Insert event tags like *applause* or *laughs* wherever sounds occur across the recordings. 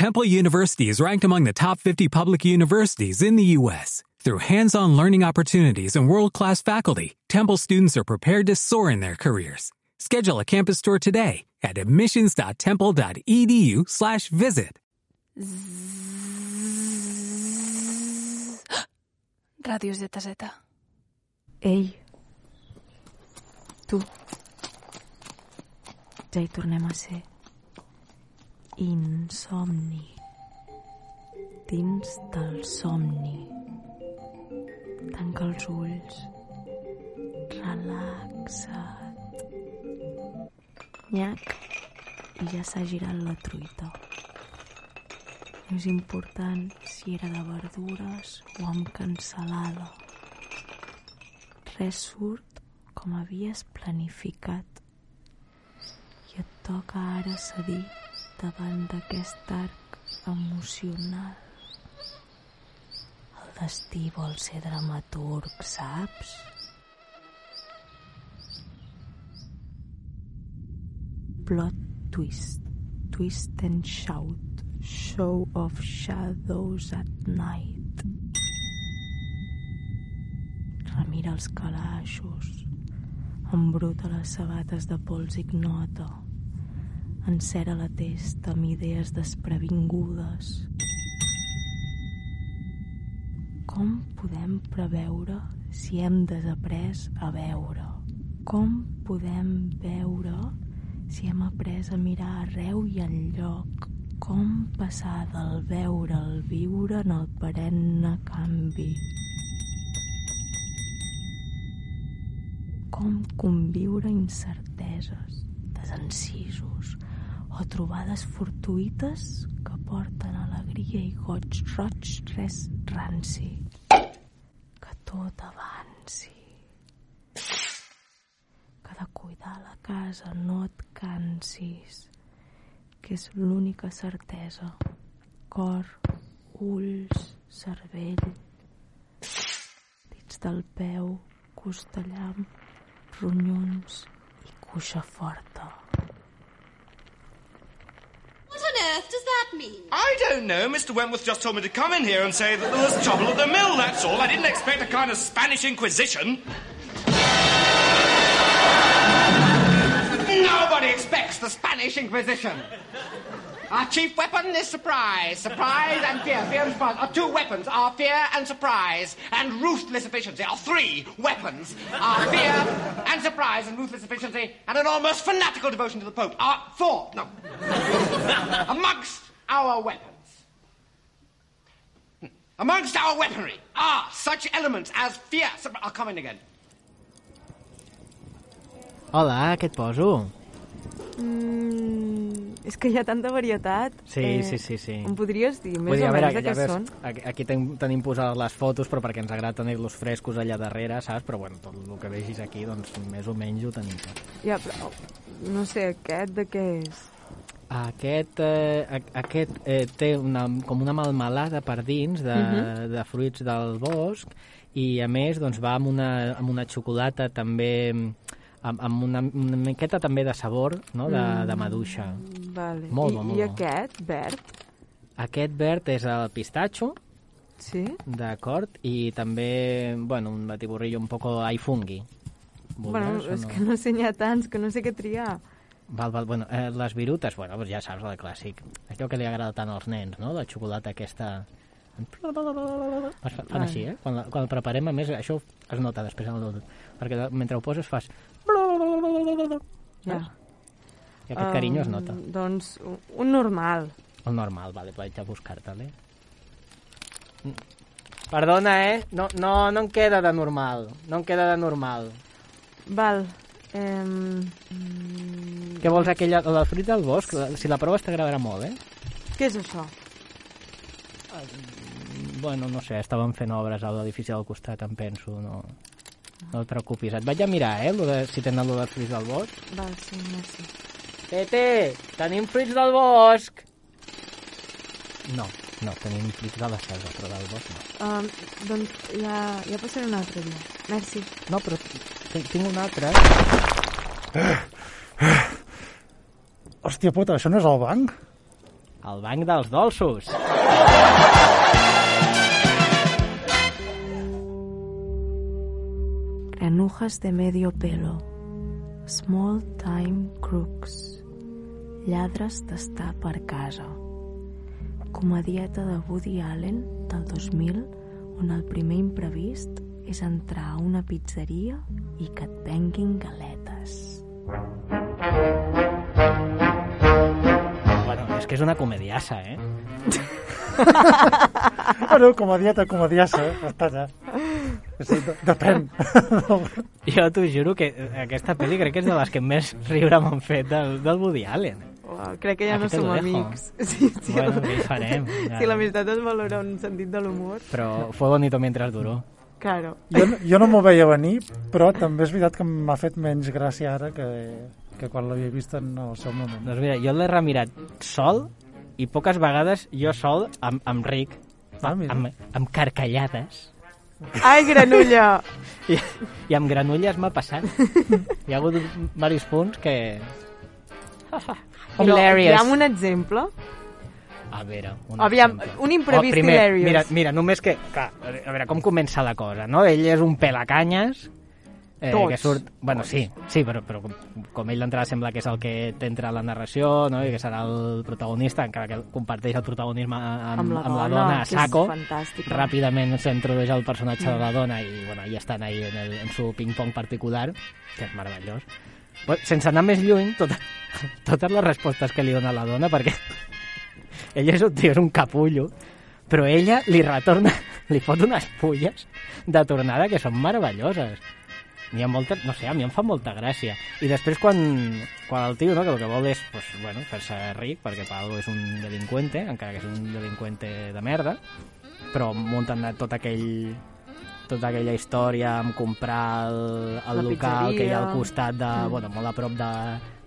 Temple University is ranked among the top 50 public universities in the U.S. Through hands-on learning opportunities and world-class faculty, Temple students are prepared to soar in their careers. Schedule a campus tour today at admissions.temple.edu/visit. *gasps* Ràdio ZZ. Ei, tu, ja hi tornem a ser. Insomni. Dins del somni. Tanca els ulls. Relaxa't. Nyac. I ja s'ha girat la truita. No és important si era de verdures o amb cansalada. Res surt com havies planificat. I et toca ara cedir davant d'aquest arc emocional. El destí vol ser dramaturg, saps? Plot twist, twist and shout, show of shadows at night. Remira els calaixos, embruta les sabates de pols ignota, encera la testa amb idees desprevingudes. Com podem preveure si hem desaprès a veure? Com podem veure si hem après a mirar arreu i enlloc? Com passar del veure al viure en el perenne canvi? Com conviure incerteses, desencisos o trobades fortuïtes que porten alegria i goig roig res ranci. Que tot avanci. Que de cuidar la casa no et cansis, que és l'única certesa. Cor, ulls, cervell, dits del peu, costellam, ronyons i cuixa forta. That mean? I don't know. Mr. Wentworth just told me to come in here and say that there was trouble at the mill, that's all. I didn't expect a kind of Spanish Inquisition. Nobody expects the Spanish Inquisition. Our chief weapon is surprise. Surprise and fear. Fear and surprise. Our two weapons are fear and surprise and ruthless efficiency. Our three weapons are fear and surprise and ruthless efficiency and an almost fanatical devotion to the Pope. Our four, no. *laughs* Amongst our weapons. Amongst our weaponry are such elements as fear. I'll come in again. Hola, què et poso? Mm, és que hi ha tanta varietat. Sí, sí, sí, sí. Em podries dir més dir, o menys de ja què veus, són? aquí- Aquí ten, tenim posades les fotos, però perquè ens agrada tenir-los frescos allà darrere, saps? Però bueno, tot el que vegis aquí, doncs més o menys ho tenim tot. Ja, però, no sé, aquest de què és? Aquest, eh, a- aquest eh, té una, com una malmelada per dins de, Mhm. de fruits del bosc i a més doncs, va amb una, amb una xocolata també amb, amb una, una miqueta també de sabor no? de, Mm. de maduixa. Vale. Molt I, molt I aquest, verd? Aquest verd és el pistatxo, Sí? d'acord, i també, bueno, un batiburrillo un poco ai fungui. Bueno, és que no sé, n'hi ha tants que no sé què triar. Val, val, bueno, eh, les virutes, bueno, doncs ja saps, el clàssic. Allò que li agrada tant als nens, no?, la xocolata aquesta... Es fa- Fan Ah. així, eh? Quan, la, quan el preparem, a més, això es nota després el... Perquè mentre ho poses fas... Ja. I aquest carinyo es Um, nota. Doncs un- un normal. El normal, vale, vaig a buscar-te'l, eh? Perdona, eh? No, no, no em queda de normal. No em queda de normal. Val. Um, Què vols, aquella, la fruit del bosc? Si la proves t'agradarà molt, eh? què és això? Bueno, no sé, estàvem fent obres a l'edifici del costat, em penso, no... No et preocupis. Et vaig a mirar, eh, lo de, si tenen lo de fruits del bosc. Val, sí, merci. Tete, tenim fruits del bosc! No, no, tenim fruits de la selva, però del bosc no. Um, doncs ja, ja passaré un altre dia. Merci. No, però tinc, tinc un altre. Hòstia puta, això no és el banc? el banc dels dolços. Granujas de medio pelo. Small time crooks. Lladres d'estar per casa. Comedieta de Woody Allen del 2000 on el primer imprevist és entrar a una pizzeria i que et venguin galetes. Bueno, és que és una comediassa, eh? *laughs* Bueno, comedieta, comediassa, eh? està allà. Sí, de- depèn. Jo t'ho juro que aquesta pel·li crec que és de les que més riure m'han fet del, del Woody Allen. Uau, crec que ja Aquí no som amics. *laughs* Sí, sí, Bueno, què hi farem? Ja. Si l'amistat es valora un sentit de l'humor, Però fue bonito mientras duró. claro. Jo, no- jo no m'ho veia venir, però també és veritat que m'ha fet menys gràcia ara que, que quan l'havia vist en el seu moment. Doncs mira, jo l'he remirat sol i poques vegades jo sol amb, amb Rick, Ah, mira. amb, amb carcallades Ai, granulla! *laughs* i, i amb granulles m'ha passat. Hi ha hagut diversos punts que... Però Hilarious. Digue'm un exemple. A veure, un Aviam, exemple. un imprevist Oh, primer, hilarious. Mira, mira, només que... Clar, a veure, com comença la cosa, no? Ell és un pelacanyes, eh, Tots. que surt... Bueno, sí, sí, però, però com, com ell d'entrada sembla que és el que t'entra a la narració, no? I que serà el protagonista, encara que comparteix el protagonisme amb, Amb la amb la dona, dona a saco. Ràpidament s'introdueix el personatge de la dona i, bueno, ja estan ahí en, el, en su ping-pong particular, que és meravellós. Sense anar més lluny, tota, totes les respostes que li dona la dona, perquè ell és un tio, és un capullo, però ella li retorna, li fot unes fulles de tornada que són meravelloses. N'hi ha molta, no sé, a mi em fa molta gràcia. I després quan, quan el tio, no, que el que vol és, pues, bueno, fer-se ric, perquè Pablo és un delinqüente, encara que és un delinqüente de merda, però munten tot aquell tota aquella història amb comprar el, el La local que hi ha al pizzeria. costat de, Mm. bueno, molt a prop de,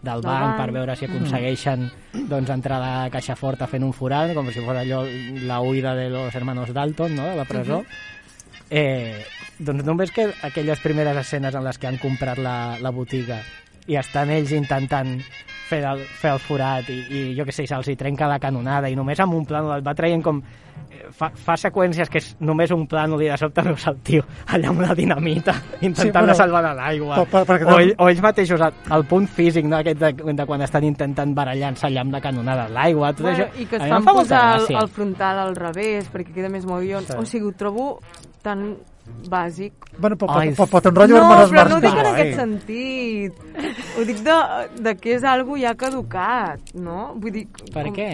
del banc, banc. per veure si aconsegueixen doncs, entrar a la caixa forta fent un forat, com si fos allò la huida de los hermanos Dalton, no?, de la presó. eh, doncs només que aquelles primeres escenes en les que han comprat la, la botiga i estan ells intentant fer el, fer el forat i, i jo què sé, se'ls hi trenca la canonada i només amb un plànol et va traient com eh, fa, fa seqüències que és només un plànol i de sobte *laughs* veus el tio allà amb la dinamita intentant sí, salvar de l'aigua o, ell, o ells mateixos el, el punt físic no, aquest de, de quan estan intentant barallar-se allà amb la canonada l'aigua tot Bueno, això, I que es fan fa posar el, el frontal al revés perquè queda més movion. Sí. O sigui, ho trobo tan bàsic. Bueno, però, Ai, però, però, però te'n rotllo no, hermanos però no ho Marx. dic en aquest sentit. Ho dic de, de que és algo ja caducat, no? Vull dir... Per com, què?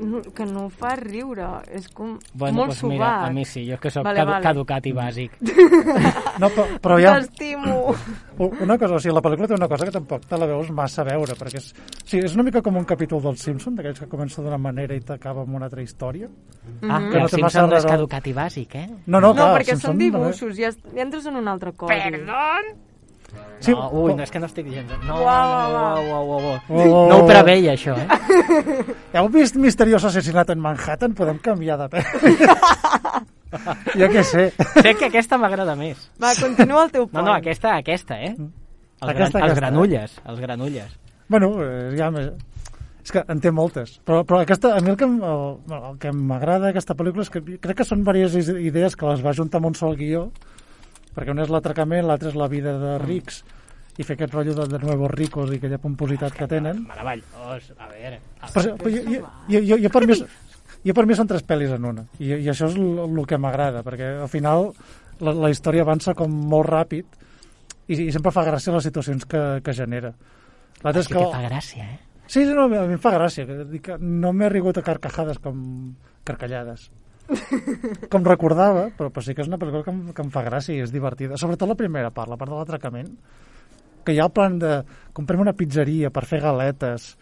No, que no fa riure, és com Bueno, molt doncs mira, subat. a mi sí, jo és que sóc Vale, vale, vale. caducat i bàsic. *laughs* No, però, però ja, T'estimo. una cosa, o sigui, la pel·lícula té una cosa que tampoc te la veus massa a veure, perquè és, o sigui, és una mica com un capítol dels Simpson, d'aquells que comença d'una manera i t'acaba amb una altra història. Ah, Mhm. que no el Simpson no és caducat i bàsic, eh? No, no, No, clar, perquè Simpson són també. dibuixos, ja, ja entres en un altre codi. Perdón? Sí, no, ui, no, és que no estic dient... No, Uau, uau, no, uau. uau, uau, uau, uau. Oh. No ho preveia, això, eh? *laughs* Heu vist Misteriós assassinat en Manhattan? Podem canviar de pel·li. *laughs* jo què sé. Crec que aquesta m'agrada més. Va, continua el teu No, point. no, aquesta, aquesta, eh? Els, Aquesta, gran, els aquesta, granulles, els granulles. Bueno, eh, ja més... És que en té moltes, però, però aquesta, a mi el que, el, el que m'agrada d'aquesta pel·lícula és que crec que són diverses idees que les va juntar amb un sol guió, perquè una és l'atracament, l'altra és la vida de rics, i fer aquest rotllo de, de nuevos ricos i aquella pompositat que tenen. Meravellós, a veure... A Però, però jo, jo, jo, jo, per mi, jo per mi són tres pel·lis en una, i, i això és el, que m'agrada, perquè al final la, la història avança com molt ràpid i, i sempre fa gràcia les situacions que, que genera. L'altre és Sí que fa gràcia, eh? Sí, no, a mi em fa gràcia. Que, que no m'he rigut a carcajades com carcallades. *laughs* Com recordava, però, però sí que és una pel·lícula que em, que em fa gràcia i és divertida. Sobretot la primera part, la part de l'atracament, que hi ha el plan de comprem una pizzeria per fer galetes,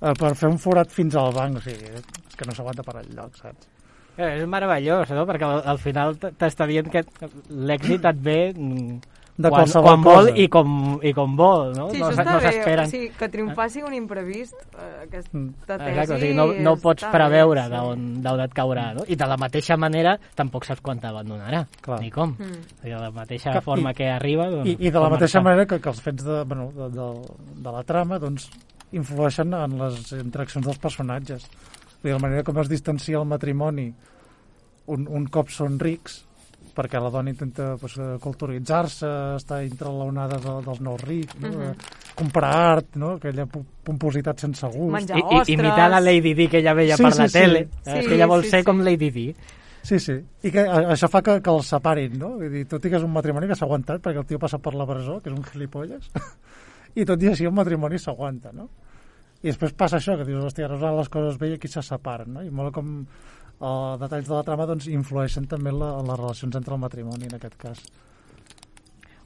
eh, per fer un forat fins al banc, o sigui, és que no s'aguanta per enlloc, saps? Eh, És meravellós, no? Perquè al, al final t'està dient que l'èxit et ve mm, De quan, qualsevol quan vol i com, i com vol, no? Sí, no això s- està no bé. s'esperen. O sigui, que triomfar sigui un imprevist, eh, aquesta Mm. tesi... Exacte, o sigui, no, no pots preveure sí. d'on et caurà, no? I de la mateixa manera tampoc saps quan t'abandonarà, ni com. Mm. I de la mateixa Que- forma i- que arriba... Doncs, I, i de la mateixa marxa. manera que, que els fets de, bueno, de, de, de la trama doncs, influeixen en les interaccions dels personatges. Vull dir, la manera com es distancia el matrimoni un, un cop són rics, perquè la dona intenta pues, eh, culturitzar-se, estar entre l'onada de, dels nous rics, no? Mhm. Eh, comprar art, no? aquella pompositat sense gust. Menjar I, i, imitar la Lady Di que ella veia Sí, per sí, la sí. tele. Sí, és que ella vol sí, ser sí. com Lady Di. Sí, sí. I que a- això fa que, que els separin, no? Vull dir, tot i que és un matrimoni que s'ha aguantat perquè el tio passa per la presó, que és un gilipolles, *laughs* i tot i així el matrimoni s'aguanta, no? I després passa això, que dius, hòstia, ara les coses bé i aquí se separen, no? I molt com els detalls de la trama doncs, influeixen també en, la, en les relacions entre el matrimoni, en aquest cas.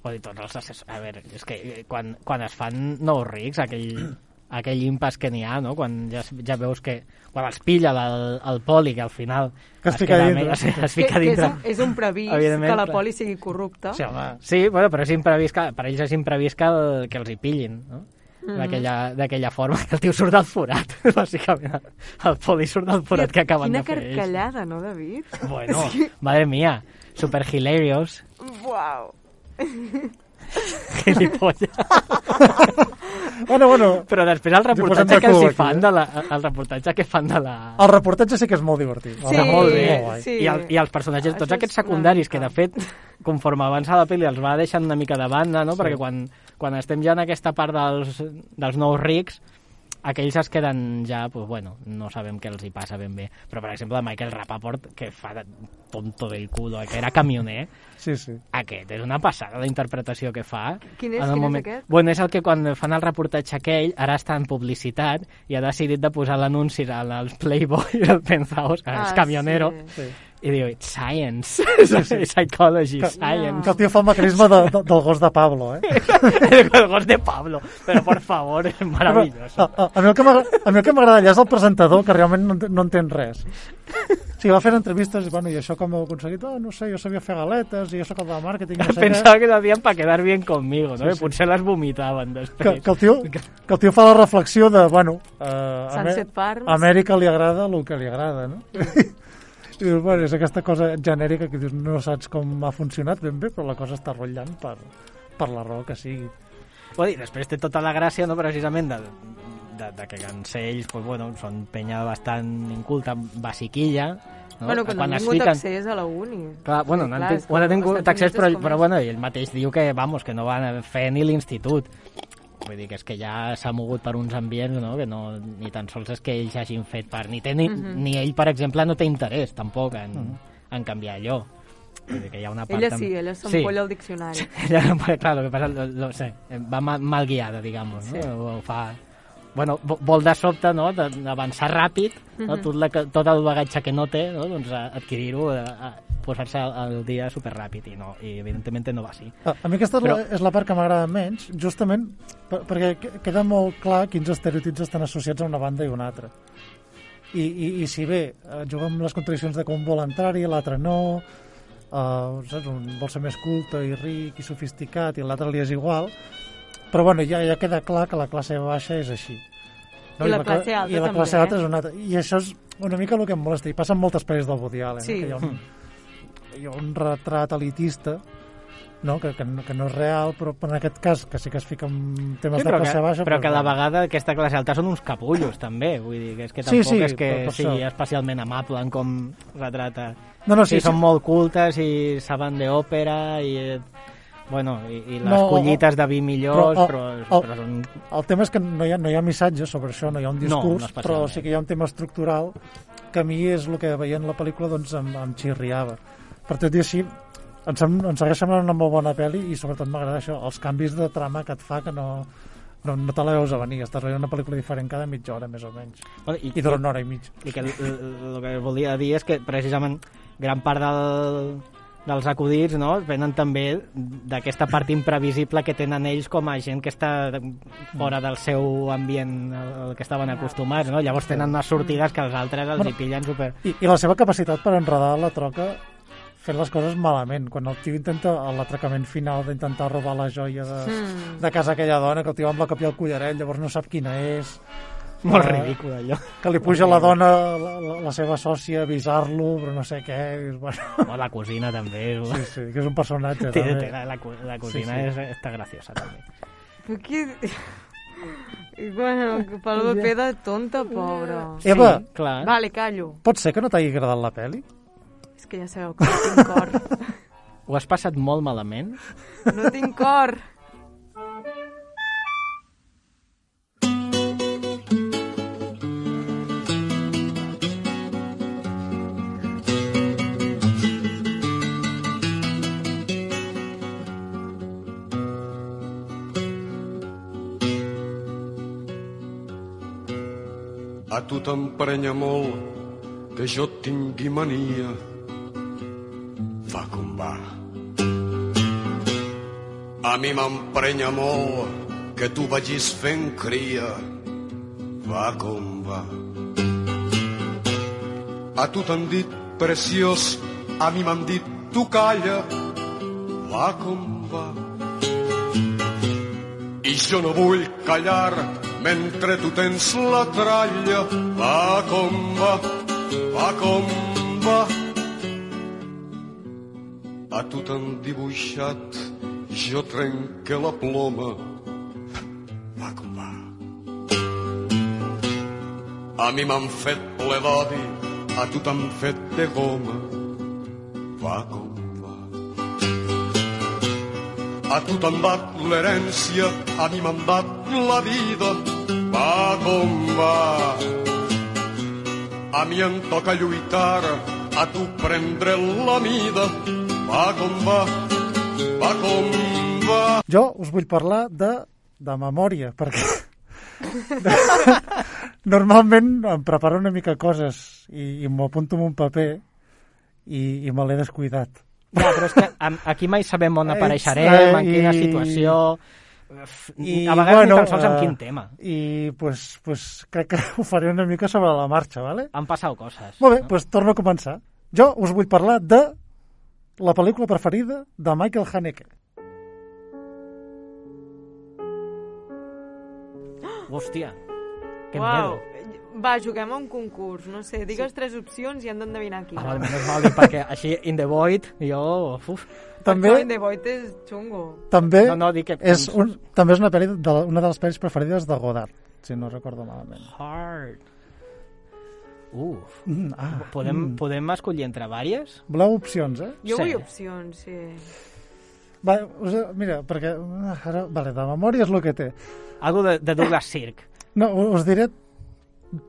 O dir, tots els assessors... A veure, és que eh, quan, quan es fan nous rics, aquell, *clears throat* aquell impàs que n'hi ha, no? Quan ja, es- ja veus que... Quan els pilla el, el poli, que al final... Que es fica queda dintre. Es, es Que, fica que és, dintre. un, és un previst que la poli sigui corrupta. Sí, home, Sí, bueno, però és imprevist que, per ells és imprevist que, el, que els hi pillin, no? Mhm. D'aquella d'aquella forma, que el tio surt del forat, *laughs* bàsicament. El poli surt del forat que acaben Quina de fer ells. carcallada, no, David? Bueno, *laughs* madre mía, super hilarious, Uau. gilipolles. *laughs* bueno, bueno, Però després el reportatge que els aquí, fan eh? de la, el reportatge que fan de la... el reportatge sí que és molt divertit. Sí, Està molt bé. sí. I, el, I els personatges, tots Això aquests secundaris, que de fet, conforme avança la pel·li, els va deixant una mica de banda, no? Perquè quan, quan estem ja en aquesta part dels, dels nous rics, aquells es queden ja, pues bueno, no sabem què els hi passa ben bé. Però, per exemple, Michael Rapaport, que fa de tonto del culo, que era camioner, Sí, sí. aquest és una passada la interpretació que fa. Quin és? Quin és moment... aquest? Bueno, és el que quan fan el reportatge aquell, ara està en publicitat i ha decidit de posar l'anunci al al Playboy *laughs* del Penthouse, que és camionero, sí. sí. I diu, it's science, *laughs* psychology, Que, science. que el tio fa el mecanisme de, de, del gos de Pablo, eh? *laughs* el gos de Pablo, però por favor, és A, maravilloso. a, a que a mi el que m'agrada allà és el presentador, que realment no, no entén res. *laughs* Sí, va fent entrevistes i, bueno, i això com ho heu aconseguit? Oh, no sé, jo sabia fer galetes i jo sóc el de màrqueting, no sé Pensava que lo hacían para quedar bien conmigo, ¿no? Sí, sí. Potser les vomitaven que, després. que, el tio, que el tio fa la reflexió de, bueno, uh, Sunset Farms. a Amèrica li agrada el que li agrada, no? I dius, bueno, és aquesta cosa genèrica que dius, no saps com ha funcionat ben bé, però la cosa està rotllant per, per la raó que sigui. Bueno, I després té tota la gràcia, no?, precisament, de, de, de que en ser ells, pues, bueno, són penya bastant inculta, basiquilla, no? Bueno, quan, han es tingut fiquen- accés a la uni. Clar, bueno, Sí, no han clar, bueno, han tingut accés, però, però bueno, ell mateix diu que, vamos, que no van fer ni l'institut. Vull dir que és que ja s'ha mogut per uns ambients, no?, que no, ni tan sols és que ells hagin fet part, ni, té, ni, Mhm. ni ell, per exemple, no té interès, tampoc, en, en canviar allò. Vull dir que hi ha una part... Ella sí, ella s'empolla *laughs* el diccionari. ella, clar, lo que passa, lo, lo sé, va mal, mal guiada, digamos, no? Sí. O fa... Bueno, vo- vol de sobte, no?, d'avançar ràpid, no? Mhm. tot, la, tot el bagatge que no té, no? doncs adquirir-ho, posar-se al, dia superràpid, i no, i evidentement no va així. A, a mi aquesta Però- és la part que m'agrada menys, justament per, perquè que- queda molt clar quins estereotips estan associats a una banda i una altra. I, i, i si bé eh, juga amb les contradiccions de com vol entrar-hi, l'altre no, eh, saps? un vol ser més culte i ric i sofisticat i l'altre li és igual, però bueno, ja, ja queda clar que la classe baixa és així. I la cla- classe alta I la també, classe eh? alta és una altra. I això és una mica el que em molesta. I passa en moltes pel·lis del Woody Allen, Sí. eh? que hi ha un, hi ha un retrat elitista no? Que, que, no- que no és real, però en aquest cas, que sí que es fica en temes Sí, de però classe que, baixa... però doncs, que a la vegada aquesta classe alta són uns capullos, també. Vull dir, que és que Sí, tampoc sí, és que sigui això. especialment amable en com retrata. No, no, sí, sí, són sí. molt cultes i saben d'òpera i... Bueno, i, i les No, collites de vi millors, però, el, però, són... el tema és que no hi, ha, no hi ha missatge sobre això, no hi ha un No, discurs, no però especialment. sí que hi ha un tema estructural que a mi és el que veient la pel·lícula doncs, em, em xirriava. Per tot i així, sem, em segueix semblant una molt bona pel·li i sobretot m'agrada això, els canvis de trama que et fa que no, no, no te la veus a venir. Estàs veient una pel·lícula diferent cada mitja hora, més o menys. Bueno, i, I dura una hora i mitja. I que el, el, el que volia dir és que precisament gran part del, dels acudits no, venen també d'aquesta part imprevisible que tenen ells com a gent que està fora del seu ambient al que estaven acostumats, no? Llavors tenen unes sortides que els altres els Bueno, hi pillen super... I, I la seva capacitat per enredar la troca fent les coses malament. Quan el tio intenta l'atracament final d'intentar robar la joia de, Mm. de casa aquella dona, que el tio amb la copiar el collaret, llavors no sap quina és. Molt Eh, ridícul, allò. Que li puja la dona, la, la, la seva sòcia, a avisar-lo, però no sé què. És, bueno, O la cosina també. sí, sí, que és un personatge. Té, també. té, la, la, la cosina Sí, sí. És, està graciosa també. Però qui... *laughs* Bueno, paper de tonta, pobra. Eva, Sí, clar. Vale, callo. pot ser que no t'hagi agradat la pel·li? És que ja sabeu que no tinc cor. *laughs* Ho has passat molt malament? No tinc cor. Tu t'emprenya molt que jo tingui mania. Va com va. A mi m'emprenya molt que tu vagis fent cria. Va com va. A tu t'han dit preciós, a mi m'han dit tu calla. Va com va. I jo no vull callar mentre tu tens la tralla. Va com va, va com va. A tu t'han dibuixat, jo trenque la ploma. Va com va. A mi m'han fet ple d'odi, a tu t'han fet de goma. Va com va. A tu t'han dat l'herència, a mi m'han dat la vida. Va com va. A mi em toca lluitar, a tu prendre la mida. Va com va, va com va. Jo us vull parlar de, de memòria, perquè *laughs* normalment em preparo una mica coses i, i m'ho apunto en un paper i, i me l'he descuidat. Ja, però és que aquí mai sabem on Eh, apareixerem, en i- quina situació... I, a vegades ni tan sols en eh, quin tema. I pues, pues, crec que ho faré una mica sobre la marxa, ¿vale? Han passat coses. Molt bé, doncs torno a començar. Jo us vull parlar de la pel·lícula preferida de Michael Haneke. Hòstia, que Uau. miedo. Va, juguem a un concurs. No sé, digues tres opcions i hem d'endevinar quina. Ah, menys mal, perquè així, in the void, jo... Uf. També, Això in the Void és xungo. també, No, no, dic que- és, un, també és una, pel·li de, una de les pel·lis preferides de Godard, si no recordo malament. Hard. Uf. Mm, ah, Podem, mm. podem escollir entre vàries? Voleu opcions, eh? Jo Sí. vull opcions, sí. Va, us, mira, perquè ah, ara, vale, de memòria és el que té. Algo de, de Douglas Sirk. No, us diré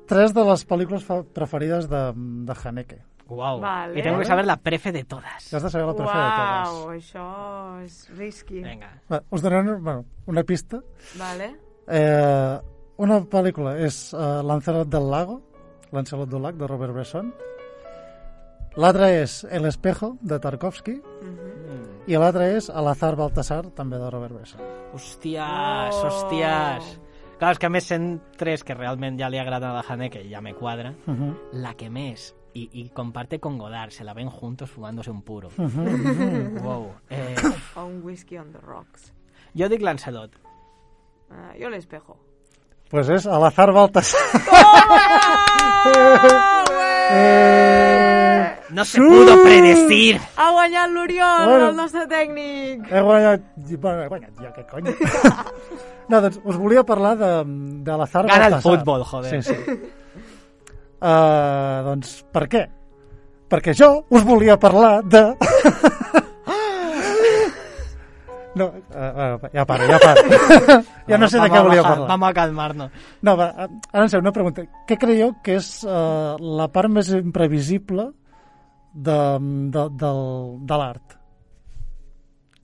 tres de les pel·lícules preferides de, de Haneke. Wow. Vale. Y tengo que saber la prefe de todas. Has de saber la preferida de totes. Uau, això és risky. Venga. Va, us donaré bueno, una pista. Vale. Eh, una pel·lícula és uh, Lancelot del Lago, Lancelot del Lac, de Robert Bresson. L'altra és El espejo, de Tarkovsky. I l'altra és Al azar Baltasar, també de Robert Bresson. Hòsties, Oh. hòsties. Clar, és que a més sent tres que realment ja li agraden a la Haneke, ja me quadra. Uh -huh. La que més, y, y comparte con Godard, se la ven juntos fumándose un puro. Uh -huh, uh. Wow. Eh, O un whisky on the rocks. jo dic Lancelot. Uh, jo l'espejo. Pues és Al azar Baltasar. *laughs* Eh! No se pudo predecir. Ha guanyat l'Oriol, Bueno. el nostre tècnic. He guanyat... Bueno, he guanyat jo, què cony. *laughs* No, doncs us volia parlar de, de l'Azar Gana el futbol, joder. Sí, sí. Uh, doncs, per què? Perquè jo us volia parlar de... *laughs* No, uh, uh, ja paro, ja paro. ja no sé de què a volia parlar. Vamos a calmarnos. No, va, ara en sèrio, una pregunta. Què creieu que és uh, la part més imprevisible de, de, del, de l'art?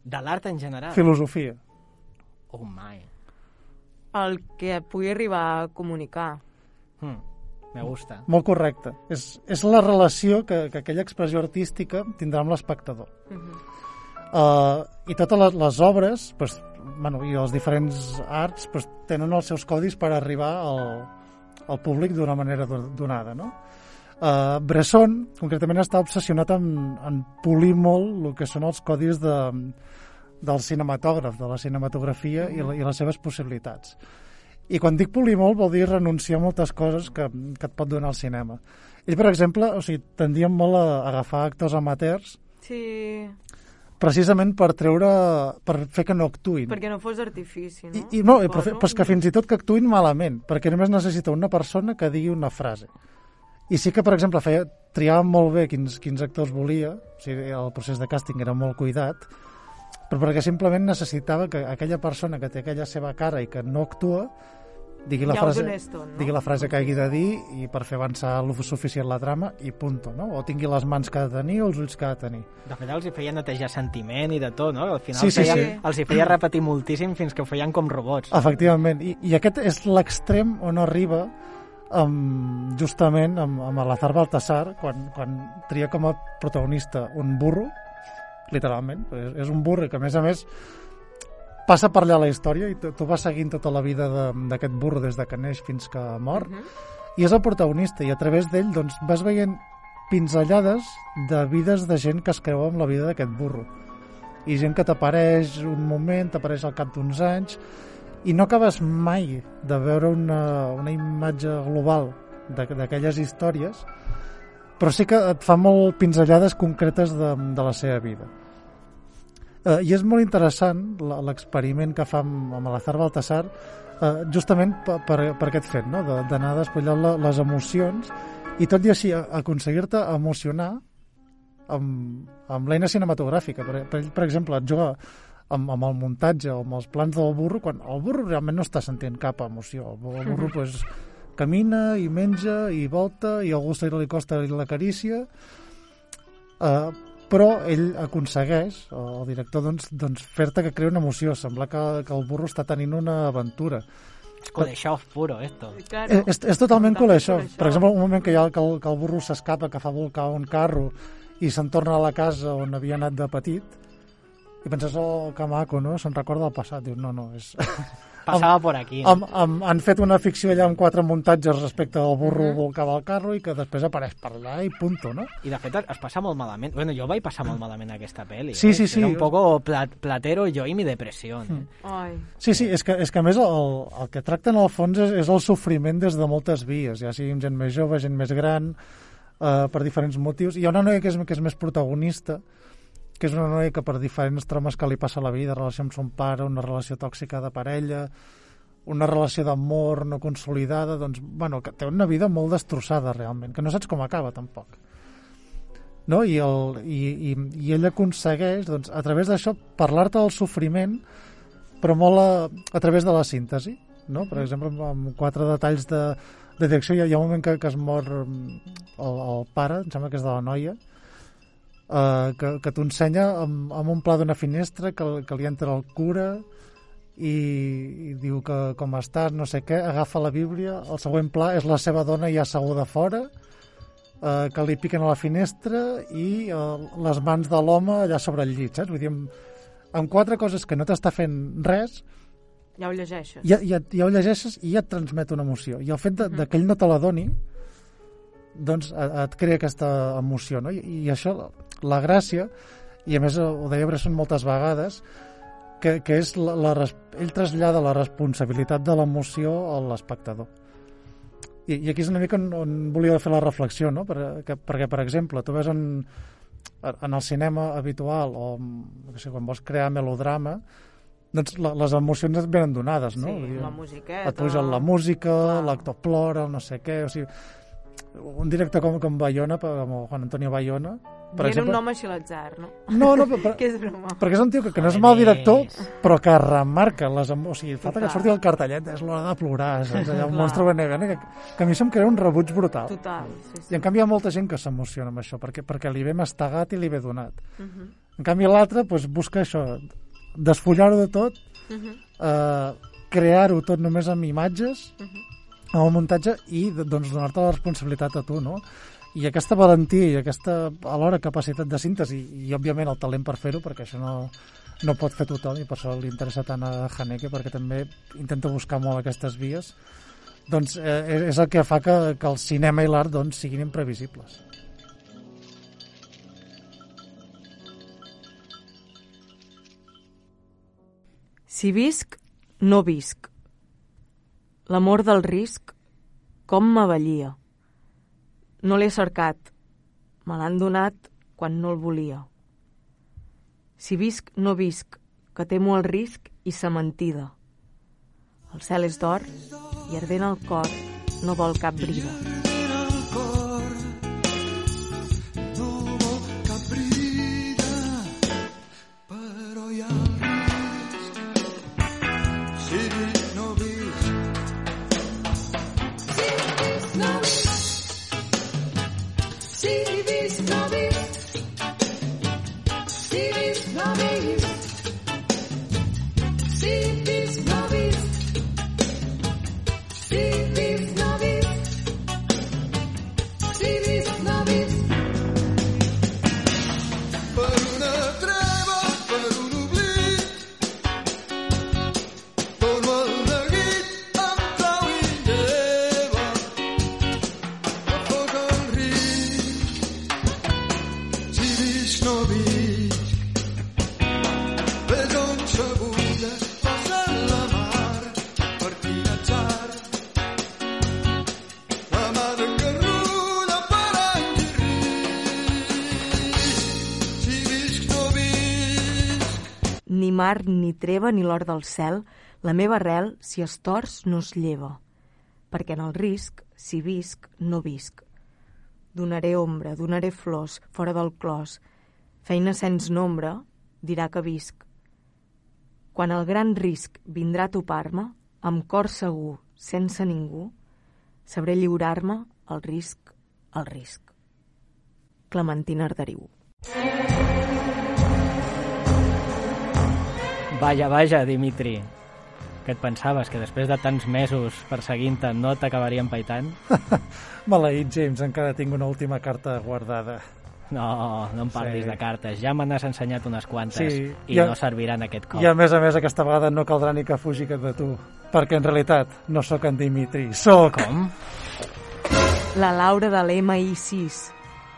De l'art en general. Filosofia. Oh my. El que pugui arribar a comunicar. Hmm. Me gusta. Molt correcte. És, és la relació que, que aquella expressió artística tindrà amb l'espectador. Uh -huh. Uh, I totes les, les obres pues, bueno, i els diferents arts pues, tenen els seus codis per arribar al, al públic d'una manera do- donada. No? Uh, Bresson, concretament, està obsessionat en, en polir molt el que són els codis de, del cinematògraf, de la cinematografia i, la, i les seves possibilitats. I quan dic polir molt vol dir renunciar a moltes coses que, que et pot donar el cinema. Ell, per exemple, o sigui, tendien molt a agafar actors amateurs Sí. precisament per treure, per fer que no actuïn. Perquè no fos artifici, no? I, no, però, però és que fins i tot que actuïn malament, perquè només necessita una persona que digui una frase. I sí que, per exemple, feia, triàvem molt bé quins, quins actors volia, o sigui, el procés de càsting era molt cuidat, però perquè simplement necessitava que aquella persona que té aquella seva cara i que no actua, digui la, Ja frase, no? digui la frase que hagi de dir i per fer avançar lo suficient la trama i punto, no? O tingui les mans que ha de tenir o els ulls que ha de tenir. De fet, els hi feia netejar sentiment i de tot, no? Al final Sí, sí, feia, sí. els hi feia repetir moltíssim fins que ho feien com robots. Efectivament, i, i aquest és l'extrem on arriba amb, justament amb, amb Alazar Baltasar quan, quan tria com a protagonista un burro, literalment, és, és un burro que a més a més passa per allà la història i tu, vas seguint tota la vida de- d'aquest burro des de que neix fins que mor. I és el protagonista i a través d'ell doncs, vas veient pinzellades de vides de gent que es creu amb la vida d'aquest burro. I gent que t'apareix un moment, t'apareix al cap d'uns anys i no acabes mai de veure una, una imatge global de- d'aquelles històries però sí que et fa molt pinzellades concretes de, de la seva vida eh, i és molt interessant l'experiment que fa amb, amb l'Azar Baltasar eh, justament per, per, per aquest fet no? De- d'anar despullant la, les emocions i tot i així aconseguir-te emocionar amb, amb l'eina cinematogràfica. Per, per, per exemple, et juga amb, amb el muntatge o amb els plans del burro, quan el burro realment no està sentint cap emoció. El, bu- el burro pues, camina i menja i volta i a algú se li costa la carícia, uh, però ell aconsegueix, el director, doncs, doncs fer-te que crea una emoció, sembla que, que el burro està tenint una aventura. És Kuleshov puro, esto. Eh, és, és totalment això. Per exemple, un moment que, hi ha, que, el, que el burro s'escapa, que fa volcar un carro i se'n torna a la casa on havia anat de petit i penses, oh, que maco, no? Se'n recorda del passat. Dius, no, no, és... *laughs* Passava por aquí. No? Am, am, han fet una ficció allà amb quatre muntatges respecte al burro volcava el carro i que després apareix per allà i punto, no? I de fet es passa molt malament. Bueno, jo vaig passar molt malament aquesta pel·li. Sí, eh? sí, sí. Era un poco plat, platero yo y mi depresión. Eh? Ai. Sí, sí, és que, és que a més el, el que tracta en el fons és, és el sofriment des de moltes vies, ja sigui gent més jove, gent més gran, eh, per diferents motius. Hi ha una noia que és, que és més protagonista, que és una noia que per diferents traumes que li passa a la vida, relació amb son pare, una relació tòxica de parella, una relació d'amor no consolidada, doncs, bueno, que té una vida molt destrossada realment, que no saps com acaba tampoc. No? I, el, i, i, I ell aconsegueix, doncs, a través d'això, parlar-te del sofriment, però molt a, a través de la síntesi. No? Per exemple, amb, quatre detalls de, de direcció, hi ha, hi ha un moment que, que es mor el, el pare, em sembla que és de la noia, eh, que, que t'ho ensenya amb, amb un pla d'una finestra que, que li entra el cura i, i diu que com estàs, no sé què, agafa la Bíblia, el següent pla és la seva dona ja asseguda fora, eh, que li piquen a la finestra i eh, les mans de l'home allà sobre el llit, saps? Vull dir, amb, amb quatre coses que no t'està fent res, Ja ho llegeixes. ja, ja, ja ho llegeixes i ja et transmet una emoció. I el fet de, de que ell no te la doni, doncs et crea aquesta emoció, no? I, i això, la gràcia, i a més ho deia Bresson moltes vegades, que, que és la, la, ell trasllada la responsabilitat de l'emoció a l'espectador. I, I aquí és una mica on, on volia fer la reflexió, no? Per, que, perquè, per exemple, tu ves en, en el cinema habitual o no sé, quan vols crear melodrama, doncs la, les emocions et venen donades, no? Sí, dir, la musiqueta. Et puja la música, l'actor plora, no sé què, o sigui, un director com, com Bayona, per- com Juan Antonio Bayona, per I era exemple... un nom així l'atzar, no? No, no, *laughs* però, que és broma. perquè és un tio que, que no és mal director, però que remarca les emocions. O sigui, falta que Total. surti el cartellet, és l'hora de plorar, saps? Allà un monstre benegant, que, que a mi se'm crea un rebuig brutal. Total, sí, sí. I en canvi hi ha molta gent que s'emociona amb això, perquè, perquè li ve mastegat i li ve donat. Mhm. En canvi l'altre doncs, busca això, desfollar-ho de tot, Mhm. eh, crear-ho tot només amb imatges, amb el muntatge i doncs, donar-te la responsabilitat a tu, no? I aquesta valentia i aquesta, alhora, capacitat de síntesi i, òbviament, el talent per fer-ho, perquè això no, no pot fer tothom i per això li interessa tant a Haneke, perquè també intenta buscar molt aquestes vies, doncs eh, és el que fa que, que el cinema i l'art doncs, siguin imprevisibles. Si visc, no visc. L'amor del risc, com m'avellia. No l'he cercat, me l'han donat quan no el volia. Si visc, no visc, que temo el risc i sa mentida. El cel és d'or i ardent el cor no vol cap brida. Treva, ni l'or del cel, la meva arrel, si es tors, no es lleva. Perquè en el risc, si visc, no visc. Donaré ombra, donaré flors, fora del clos. Feina sens nombre, dirà que visc. Quan el gran risc vindrà a topar-me, amb cor segur, sense ningú, sabré lliurar-me al risc, al risc. Clementina Arderiu. Vaja, vaja, Dimitri. Què et pensaves, que després de tants mesos perseguint-te no t'acabarien paitant? *laughs* Maleït, James, encara tinc una última carta guardada. No, no em parlis Sí. de cartes. Ja me n'has ensenyat unes quantes Sí, i i a- no serviran aquest cop. I a més a més, aquesta vegada no caldrà ni que fugi de tu, perquè en realitat no sóc en Dimitri, sóc... Com? La Laura de l'MI6.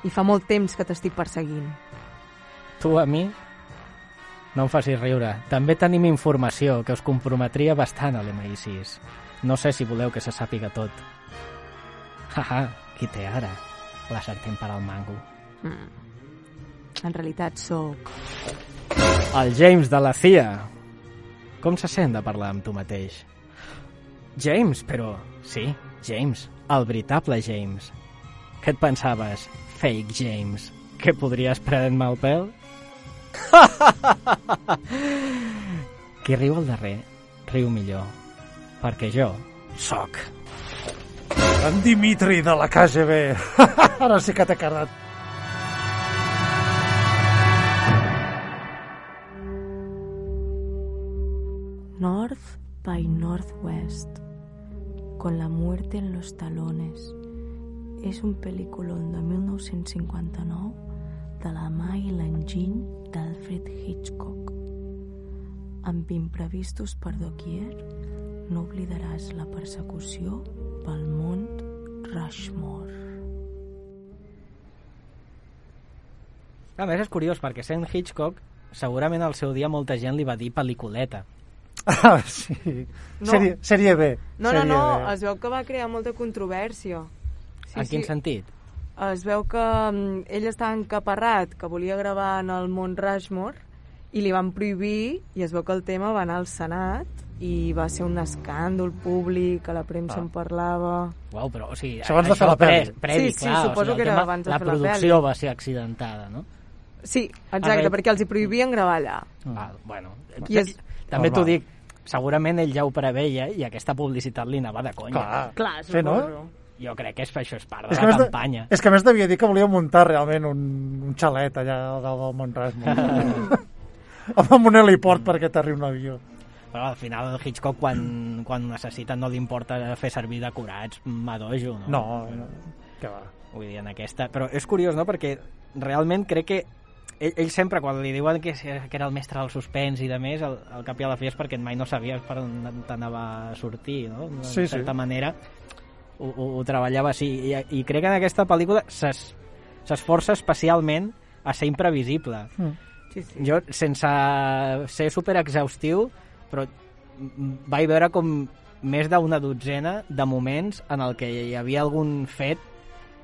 I fa molt temps que t'estic perseguint. Tu a mi no em facis riure. També tenim informació que us comprometria bastant a l'MI6. No sé si voleu que se sàpiga tot. Haha, qui té ara? La sartén per al mango. Mm. En realitat sóc... El James de la CIA. Com se sent de parlar amb tu mateix? James, però... Sí, James. El veritable James. Què et pensaves? Fake James. Que podries prendre-me el pèl? *laughs* Qui riu al darrer, riu millor. Perquè jo sóc. En Dimitri de la KGB. *laughs* Ara sí que t'he quedat. North by Northwest, con la muerte en los talones. És un pel·lículon de 1959 de la mà i l'enginy d'Alfred Hitchcock. Amb imprevistos per doquier, no oblidaràs la persecució pel mont Rushmore. A més, és curiós, perquè sent Hitchcock, segurament al seu dia molta gent li va dir pel·liculeta. *laughs* Ah, sí. No. Sèrie, sèrie B. No, no, sèrie no, B. es veu que va crear molta controvèrsia. Sí, en quin sentit? Es veu que mm, ell estava encaparrat, que volia gravar en el Mont Rushmore, i li van prohibir, i es veu que el tema va anar al Senat, i va ser un escàndol públic, que la premsa Ah. en parlava... Uau, però, o sigui, Això abans de fer la pel·li. Previ, Sí, sí, clar, suposo o sigui, que era tema, abans de la fer la producció pel·li. va ser accidentada, no? Sí, exacte, Arre- perquè els hi prohibien gravar allà. Ah, bueno, I és- també t'ho dic, segurament ell ja ho preveia i aquesta publicitat li anava de conya. Clar. Clar, Sí, no? Jo crec que és, això és part de És que, la a més de, campanya. és que a més devia dir que volia muntar realment un, un xalet allà al dalt del Mont Rushmore. *laughs* *laughs* amb un heliport perquè t'arribi un avió. Però al final el Hitchcock quan, quan necessita no li importa fer servir decorats madojo, no? No, no. Què va? Vull dir, en aquesta... Però és curiós, no?, perquè realment crec que ell, ell sempre, quan li diuen que, que era el mestre del suspens i de més, el, el cap i a la fi és perquè mai no sabies per on t'anava a sortir, no? De Sí, sí. certa manera ho, ho, ho treballava així. I, I crec que en aquesta pel·lícula s'es- s'esforça especialment a ser imprevisible. Mm. Sí, sí. Jo, sense ser super exhaustiu, però vaig veure com més d'una dotzena de moments en el que hi havia algun fet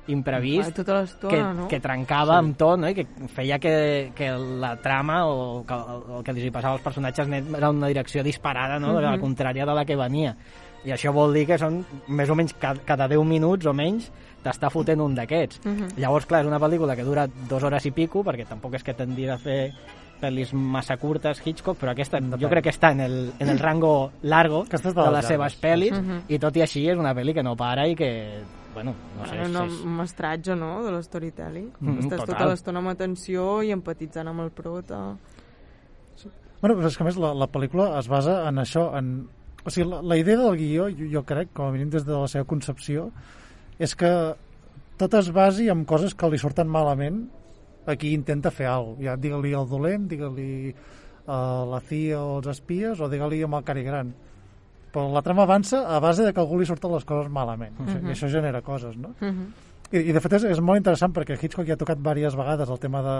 imprevist tota que, no? que trencava sí. amb tot no? i que feia que, que la trama o que el, el que li passava als personatges anés era una direcció disparada, no? de la Mhm. contrària de la que venia. I això vol dir que són més o menys cada, cada 10 minuts o menys t'està fotent un d'aquests. Mhm. Llavors, clar, és una pel·lícula que dura dues hores i pico, perquè tampoc és que tendir a fer pel·lis massa curtes, Hitchcock, però aquesta jo crec que està en el, en el rango largo de de les seves pel·lis, Mhm. i tot i així és una pel·li que no para i que, bueno, no sé, Ara és, un, és, un mestratge, no?, de l'storytelling. Mhm, Estàs total. tota l'estona amb atenció i empatitzant amb el prota. Bueno, però és que a més la, la pel·lícula es basa en això, en... O sigui, la, la idea del guió, jo, jo crec, com a mínim des de la seva concepció, és que tot es basi en coses que li surten malament a qui intenta fer alguna cosa. Ja, digue-li el dolent, digue-li uh, la CIA o els espies, o digue-li amb el Cari Gran. Però la trama avança a base de que algú li surten les coses malament. Sigui, Mhm. I això genera coses, no? Mhm. I, i de fet és, és molt interessant perquè Hitchcock ja ha tocat diverses vegades el tema de,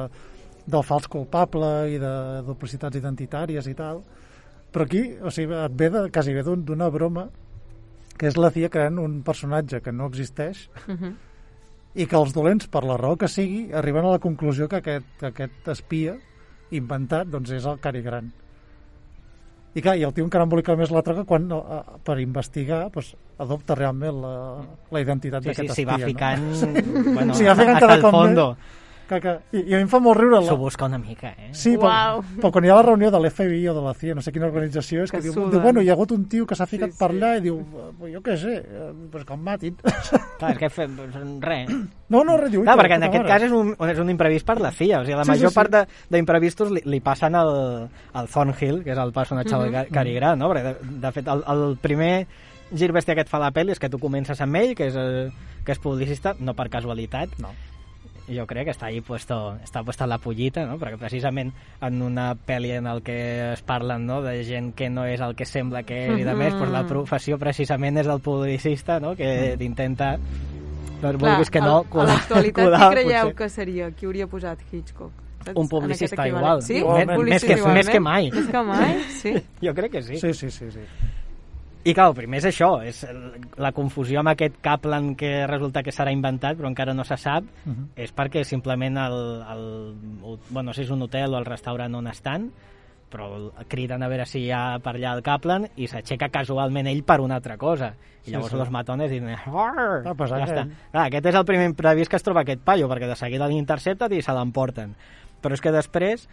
del fals culpable i de duplicitats identitàries i tal però aquí o sigui, et ve de, quasi d'un- d'una broma que és la CIA creant un personatge que no existeix Mhm. i que els dolents, per la raó que sigui, arriben a la conclusió que aquest, que aquest espia inventat doncs és el Cari Gran. I clar, i el tio encara embolica més la troca quan, eh, per investigar, doncs, adopta realment la, la identitat Sí, sí, d'aquest s'hi espia. va ficant, no? *laughs* bueno, S'hi va ficant hasta cada el cop fondo. Més, que, que, i, I a mi em fa molt riure... S'ho La... busca una mica, eh? Sí, però, però quan hi ha la reunió de l'FBI o de la CIA, no sé quina organització és, que, Que diu, diu, bueno, hi ha hagut un tio que s'ha ficat Sí, per sí. allà i diu, "Eh, jo què sé, eh, pues que em matin. *laughs* Clar, és que fem res. no, no, res, diu, Clar, "Ui, perquè en aquest mare". cas és un, és un imprevist per la CIA. O sigui, la Sí, sí, major sí. part de- d'imprevistos li, li passen al, al Thornhill, que és el personatge del. Ca- Cary Grant, no? Perquè, de, de fet, el, el primer gir bèstia que et fa la pel·li és que tu comences amb ell, que és, eh, que és publicista, no per casualitat, No. Jo crec que està ahí puesto, està puesta la pollita, no? perquè precisament en una pel·li en el que es parlen no? de gent que no és el que sembla que és i de més, doncs la professió precisament és del publicista, no? que intenta doncs vulguis que no, a l'actualitat colar, qui creieu potser. que seria? Qui hauria posat Hitchcock? Saps? Un publicista igual. Sí? Igualment. Més publicista que- igualment? més que mai. Més que mai, sí. *laughs* Jo crec que sí. Sí, sí, sí, sí. I clar, el primer és això, és el- la confusió amb aquest Kaplan que resulta que serà inventat però encara no se sap, Uh -huh. és perquè simplement el, el, bueno, no sé si és un hotel o el restaurant on estan, però criden a veure si hi ha per allà el Kaplan i s'aixeca casualment ell per una altra cosa. I Sí, llavors sí. los matones diuen... Ah, pues ja aquell. està. Clar, aquest és el primer imprevist que es troba aquest paio, perquè de seguida l'intercepten i se l'emporten. Però és que després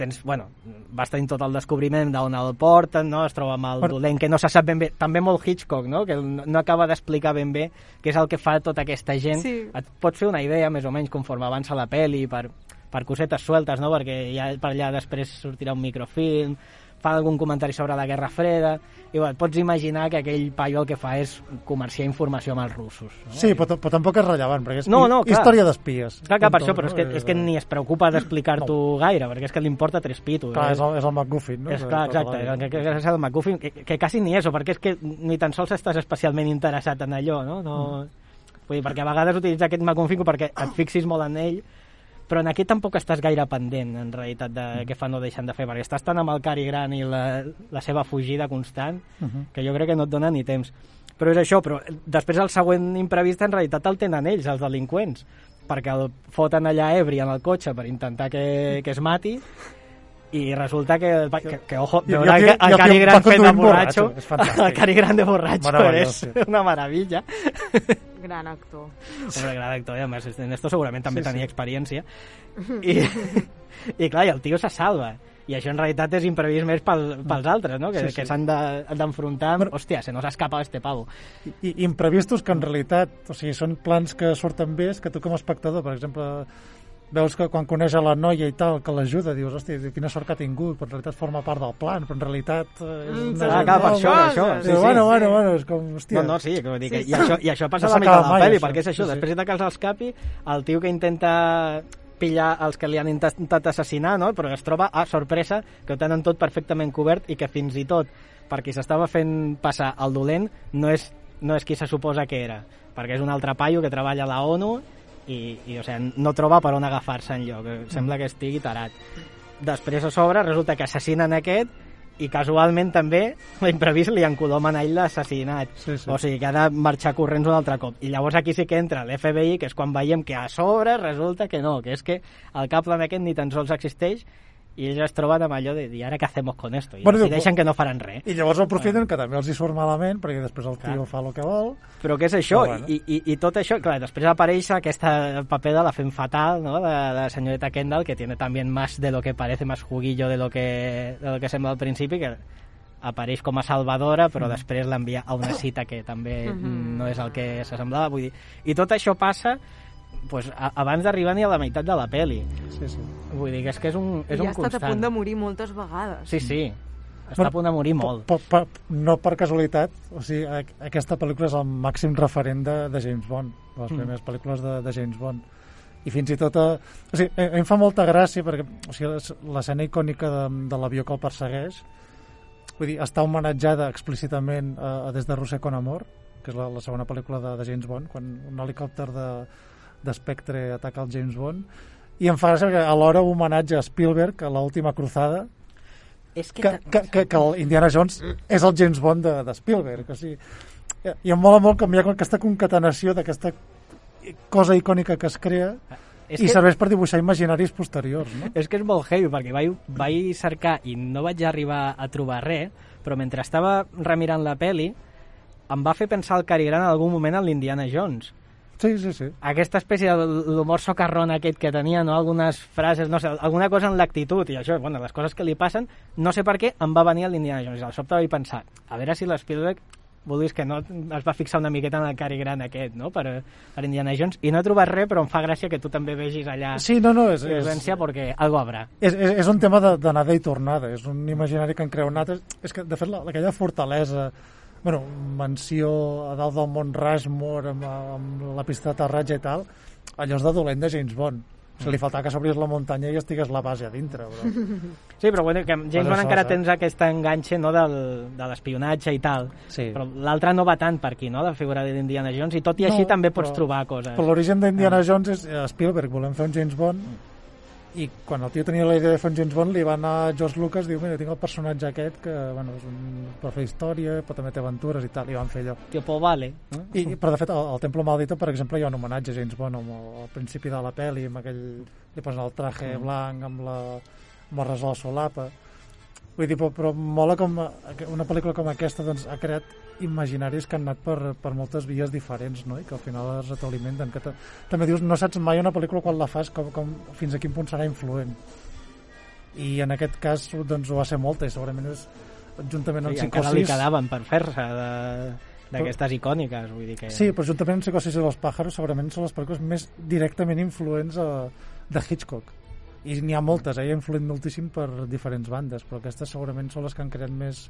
tens, bueno, vas tenint tot el descobriment d'on el porten, no? es troba amb el Bueno. dolent, que no se sap ben bé, també molt Hitchcock, no? que no no acaba d'explicar ben bé què és el que fa tota aquesta gent. Sí. Et pots fer una idea, més o menys, conforme avança la peli, per, per cosetes sueltes, no? perquè ja per allà després sortirà un microfilm, fa algun comentari sobre la Guerra Freda, i bueno, et pots imaginar que aquell paio el que fa és comerciar informació amb els russos. No? Sí, però, però tampoc és rellevant, perquè és No, no, clar. història d'espies. Clar, clar, per això, però és no? que, és que ni es preocupa d'explicar-t'ho gaire, perquè és que li importa tres pitos. Clar, eh? és el, és el McGuffin, no? És clar, tota exacte, que, que és el McGuffin, que, que quasi ni és, perquè és que ni tan sols estàs especialment interessat en allò, no? no Vull dir, perquè a vegades utilitza aquest McGuffin perquè et fixis molt en ell, però en aquí tampoc estàs gaire pendent, en realitat, de què fan o deixen de fer, perquè estàs tan amb el Cari Gran i la, la seva fugida constant, Mhm. que jo crec que no et dona ni temps. Però és això, però després el següent imprevist en realitat el tenen ells, els delinqüents, perquè el foten allà ebri en el cotxe per intentar que, que es mati, i resulta que, que, que ojo, veure el que el Cari Gran fet de borratxo, borratxo, el Cari Gran de borratxo és sí. una meravella. Gran actor. Hombre, gran actor, i a més, en esto segurament també Sí, sí. tenia experiència. *laughs* I, I clar, i el tio se salva. I això en realitat és imprevist més pel, pels altres, no? Que, Sí, sí. que s'han de- d'enfrontar amb... Hòstia, se nos escapa este pavo. I, i imprevistos que en realitat, o sigui, són plans que surten bé, és que tu com a espectador, per exemple, veus que quan coneix a la noia i tal, que l'ajuda, dius, hòstia, quina sort que ha tingut, però en realitat forma part del plan, però en realitat... Eh, és Mm, Ah, clar, per això, això, no, sí, diu, sí. bueno, bueno, bueno, és com, hòstia... No, no, sí, que vull dir que, Sí, i, això, i això passa No a la meitat de la pel·li, això. perquè és això, Sí, sí. després de que els escapi, el tio que intenta pillar els que li han intentat assassinar, no? però es troba, a sorpresa, que ho tenen tot perfectament cobert i que fins i tot per qui s'estava fent passar el dolent no és, no és qui se suposa que era, perquè és un altre paio que treballa a la ONU i, i o sigui, no troba per on agafar-se enlloc, sembla que estigui tarat. Després a sobre resulta que assassinen aquest i casualment també l'imprevist li encodomen a ell l'assassinat. Sí, sí. O sigui que ha de marxar corrents un altre cop. I llavors aquí sí que entra l'FBI, que és quan veiem que a sobre resulta que no, que és que el Kaplan aquest ni tan sols existeix i ells es troben amb allò de dir ara què hacemos con esto? I Bueno, bueno, decideixen que no faran res. I llavors ho aprofiten, que també els hi surt malament, perquè després el tio Clar. fa el que vol. Però què és això? Però bueno. I, i, I tot això, clar, després apareix aquesta paper de la fem fatal, ¿no? de, de la señorita Kendall, que tiene también más de lo que parece, más juguillo de lo que, de lo que sembla al principi, que apareix com a salvadora, però Mm. després l'envia a una cita que també Mhm. no és el que s'assemblava. Vull dir, I tot això passa pues, a, abans d'arribar ni a la meitat de la peli. Sí, sí. Vull dir que és que és un, és I un ha estat a constant. punt de morir moltes vegades. Sí, sí. Està Bueno, a punt de morir molt. Per, per, no per casualitat, o sigui, a- aquesta pel·lícula és el màxim referent de, de James Bond, de les Mm. primeres pel·lícules de, de James Bond. I fins i tot... A, o sigui, a, a mi em fa molta gràcia perquè o sigui, les- l'escena icònica de, de l'avió que el persegueix vull dir, està homenatjada explícitament a, a Des de Roser con Amor, que és la, la segona pel·lícula de, de James Bond, quan un helicòpter de, de Spectre ataca el James Bond, i em fa gràcia perquè alhora homenatge a Spielberg, a l'última cruzada, És que, que, que, que el Indiana Jones és el James Bond de, de Spielberg. O sigui, I em mola molt com hi ha aquesta concatenació d'aquesta cosa icònica que es crea És i que- serveix per dibuixar imaginaris posteriors. No? És que és molt heavy, perquè vaig, vaig cercar i no vaig arribar a trobar res, però mentre estava remirant la peli em va fer pensar el Cary Grant en algun moment en l'Indiana Jones. Sí, sí, sí. Aquesta espècie d'humor socarrón aquest que tenia, no? algunes frases, no sé, alguna cosa en l'actitud i això, bueno, les coses que li passen, no sé per què em va venir a l'Indiana Jones. Al sobte vaig pensar, a veure si l'Spielberg vulguis que no es va fixar una miqueta en el Cary Grant aquest, no?, per, per Indiana Jones, i no he trobat res, però em fa gràcia que tu també vegis allà Sí, no, no, és, és, violència, perquè algo habrà. és, és, és un tema d'anada i tornada, és un imaginari que han creat. És, és que, de fet, la, aquella fortalesa, bueno, mansió a dalt del Mont Rushmore amb, amb la pista d'aterratge i tal, allò és de dolent de James Bond. O sigui, li faltava que s'obrís la muntanya i estigués la base a dintre. Però... *laughs* Sí, però bueno, que James Bond encara saps? tens aquest enganxe no, del, de l'espionatge i tal, Sí. però l'altre no va tant per aquí, no?, la figura d'Indiana Jones, i tot i així No, també pots però- trobar coses. Però l'origen d'Indiana Jones és eh, Spielberg, volem fer un James Bond, i quan el tio tenia la idea de fer un James Bond li va anar a George Lucas diu, mira, tinc el personatge aquest que bueno, és un, pot fer història, pot també té aventures i tal, i van fer allò. Tio, pues vale. No? I, però de fet al, al Templo Maldito per exemple hi ha un homenatge a James Bond amb el, al principi de la pel·li amb aquell, li posen el traje Mm. blanc amb la, amb el res a la solapa vull dir, però, però mola com eh, una pel·lícula com aquesta doncs, ha creat imaginaris que han anat per, per moltes vies diferents no? i que al final es retroalimenten que ta- també dius, no saps mai una pel·lícula quan la fas com, com, fins a quin punt serà influent i en aquest cas doncs ho va ser molta i segurament és juntament amb Sí, encara li quedaven per fer-se de- d'aquestes icòniques, vull dir que... Sí, però juntament amb Psicosis i los pájaros segurament són les pel·lícules més directament influents a, de Hitchcock. I n'hi ha moltes, eh? ha influït moltíssim per diferents bandes, però aquestes segurament són les que han creat més,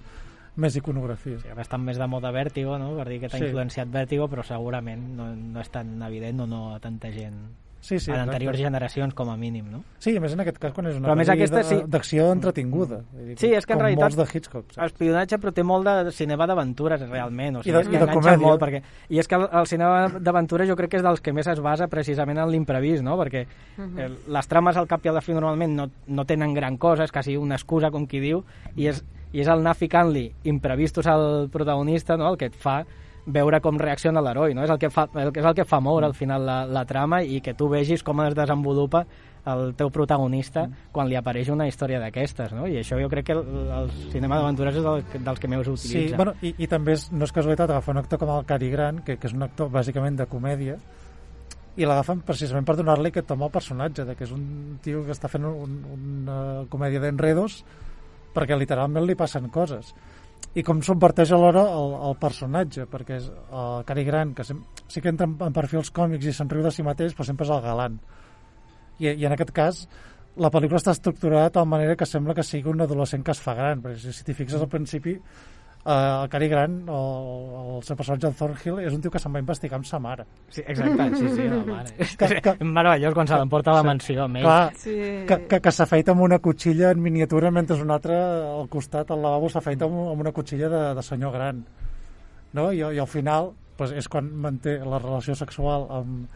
més iconografia. Sí, ara estan més de moda Vértigo, no?, per dir que t'ha Sí. influenciat Vértigo, però segurament no, no és tan evident o no a tanta gent Sí, sí, en exacte. anteriors generacions, com a mínim, no? Sí, a més en aquest cas quan és una Però a aquesta sí. d'acció entretinguda. Vull dir, Sí, és que en com realitat molts de Hitchcock. saps? espionatge però té molt de cinema d'aventures realment, o sigui, I de- i de comèdia. molt perquè, i és que el, el cinema d'aventures jo crec que és dels que més es basa precisament en l'imprevist, no? perquè Mhm. eh, les trames al cap i a la fi normalment no, no tenen gran cosa, és quasi una excusa com qui diu, i és, i és el anar ficant-li imprevistos al protagonista no? el que et fa veure com reacciona l'heroi, no? és, el que fa, el, és el que fa moure al final la, la trama i que tu vegis com es desenvolupa el teu protagonista quan li apareix una història d'aquestes, no? I això jo crec que el, el cinema d'aventures és del, dels que més utilitza. Sí, bueno, i, i també és, no és casualitat agafar un actor com el Cary Grant, que, que és un actor bàsicament de comèdia, i l'agafen precisament per donar-li aquest tom al personatge, de que és un tio que està fent un, una comèdia d'enredos perquè literalment li passen coses i com subverteix alhora el, el personatge perquè és el Cary Grant que sem sí que entra en, en perfils còmics i se'n riu de si mateix però sempre és el galant. I, i en aquest cas la pel·lícula està estructurada de tal manera que sembla que sigui un adolescent que es fa gran perquè si, si t'hi fixes al principi eh, el Cary Grant el, el seu personatge en Thornhill és un tio que se'n va investigar amb sa mare Sí, exacte, sí, sí, no, mare. Que- que- meravellós quan se l'emporta a la mansió amb ell. Clar, Sí. que, que, que s'afeita amb una cotxilla en miniatura mentre un altre al costat al lavabo s'afeita amb, amb una cotxilla de, de senyor gran no? I, i al final pues, és quan manté la relació sexual amb,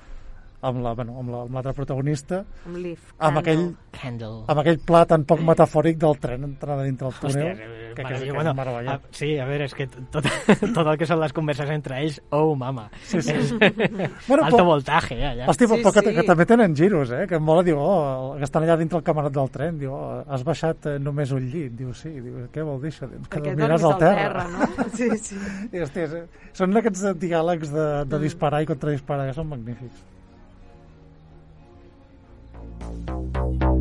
amb la, bueno, amb la- amb l'altre protagonista, Amb Leaf. amb aquell, Handle. amb aquell pla tan poc metafòric del tren entrant a dintre el túnel, Hòstia, eh, que, que, que, meva, és bueno, meravellant. a, sí, a veure, és que tot, *laughs* tot el que són les converses entre ells, oh, mama. Sí, sí. És, *laughs* Bueno, alto però- voltaje, allà. Hosti, però que, que també tenen giros, eh? Que em mola, diu, oh, que estan allà dintre el camarot del tren, diu, oh, has baixat eh, només un llit, diu, sí, diu, què vol dir això? Diu, que Perquè dormiràs al terra. terra, no? *laughs* Sí, sí. I, hòstia, és- són aquests diàlegs de, de disparar i contradisparar, que són magnífics. Thank you.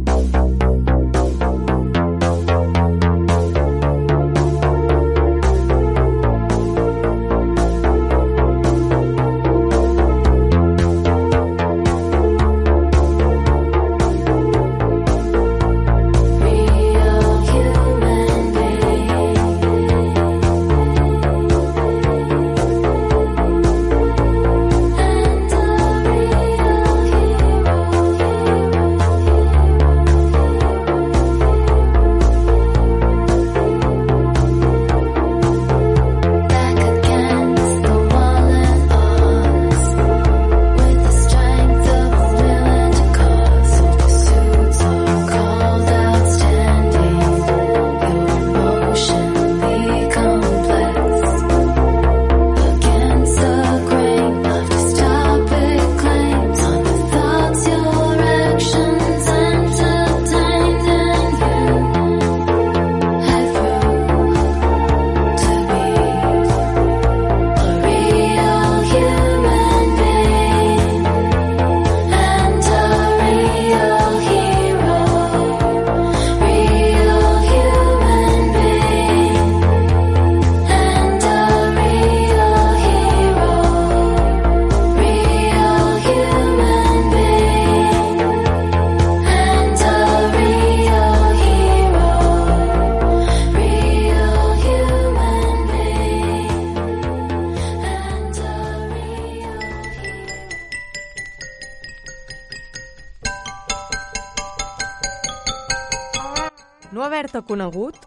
Conegut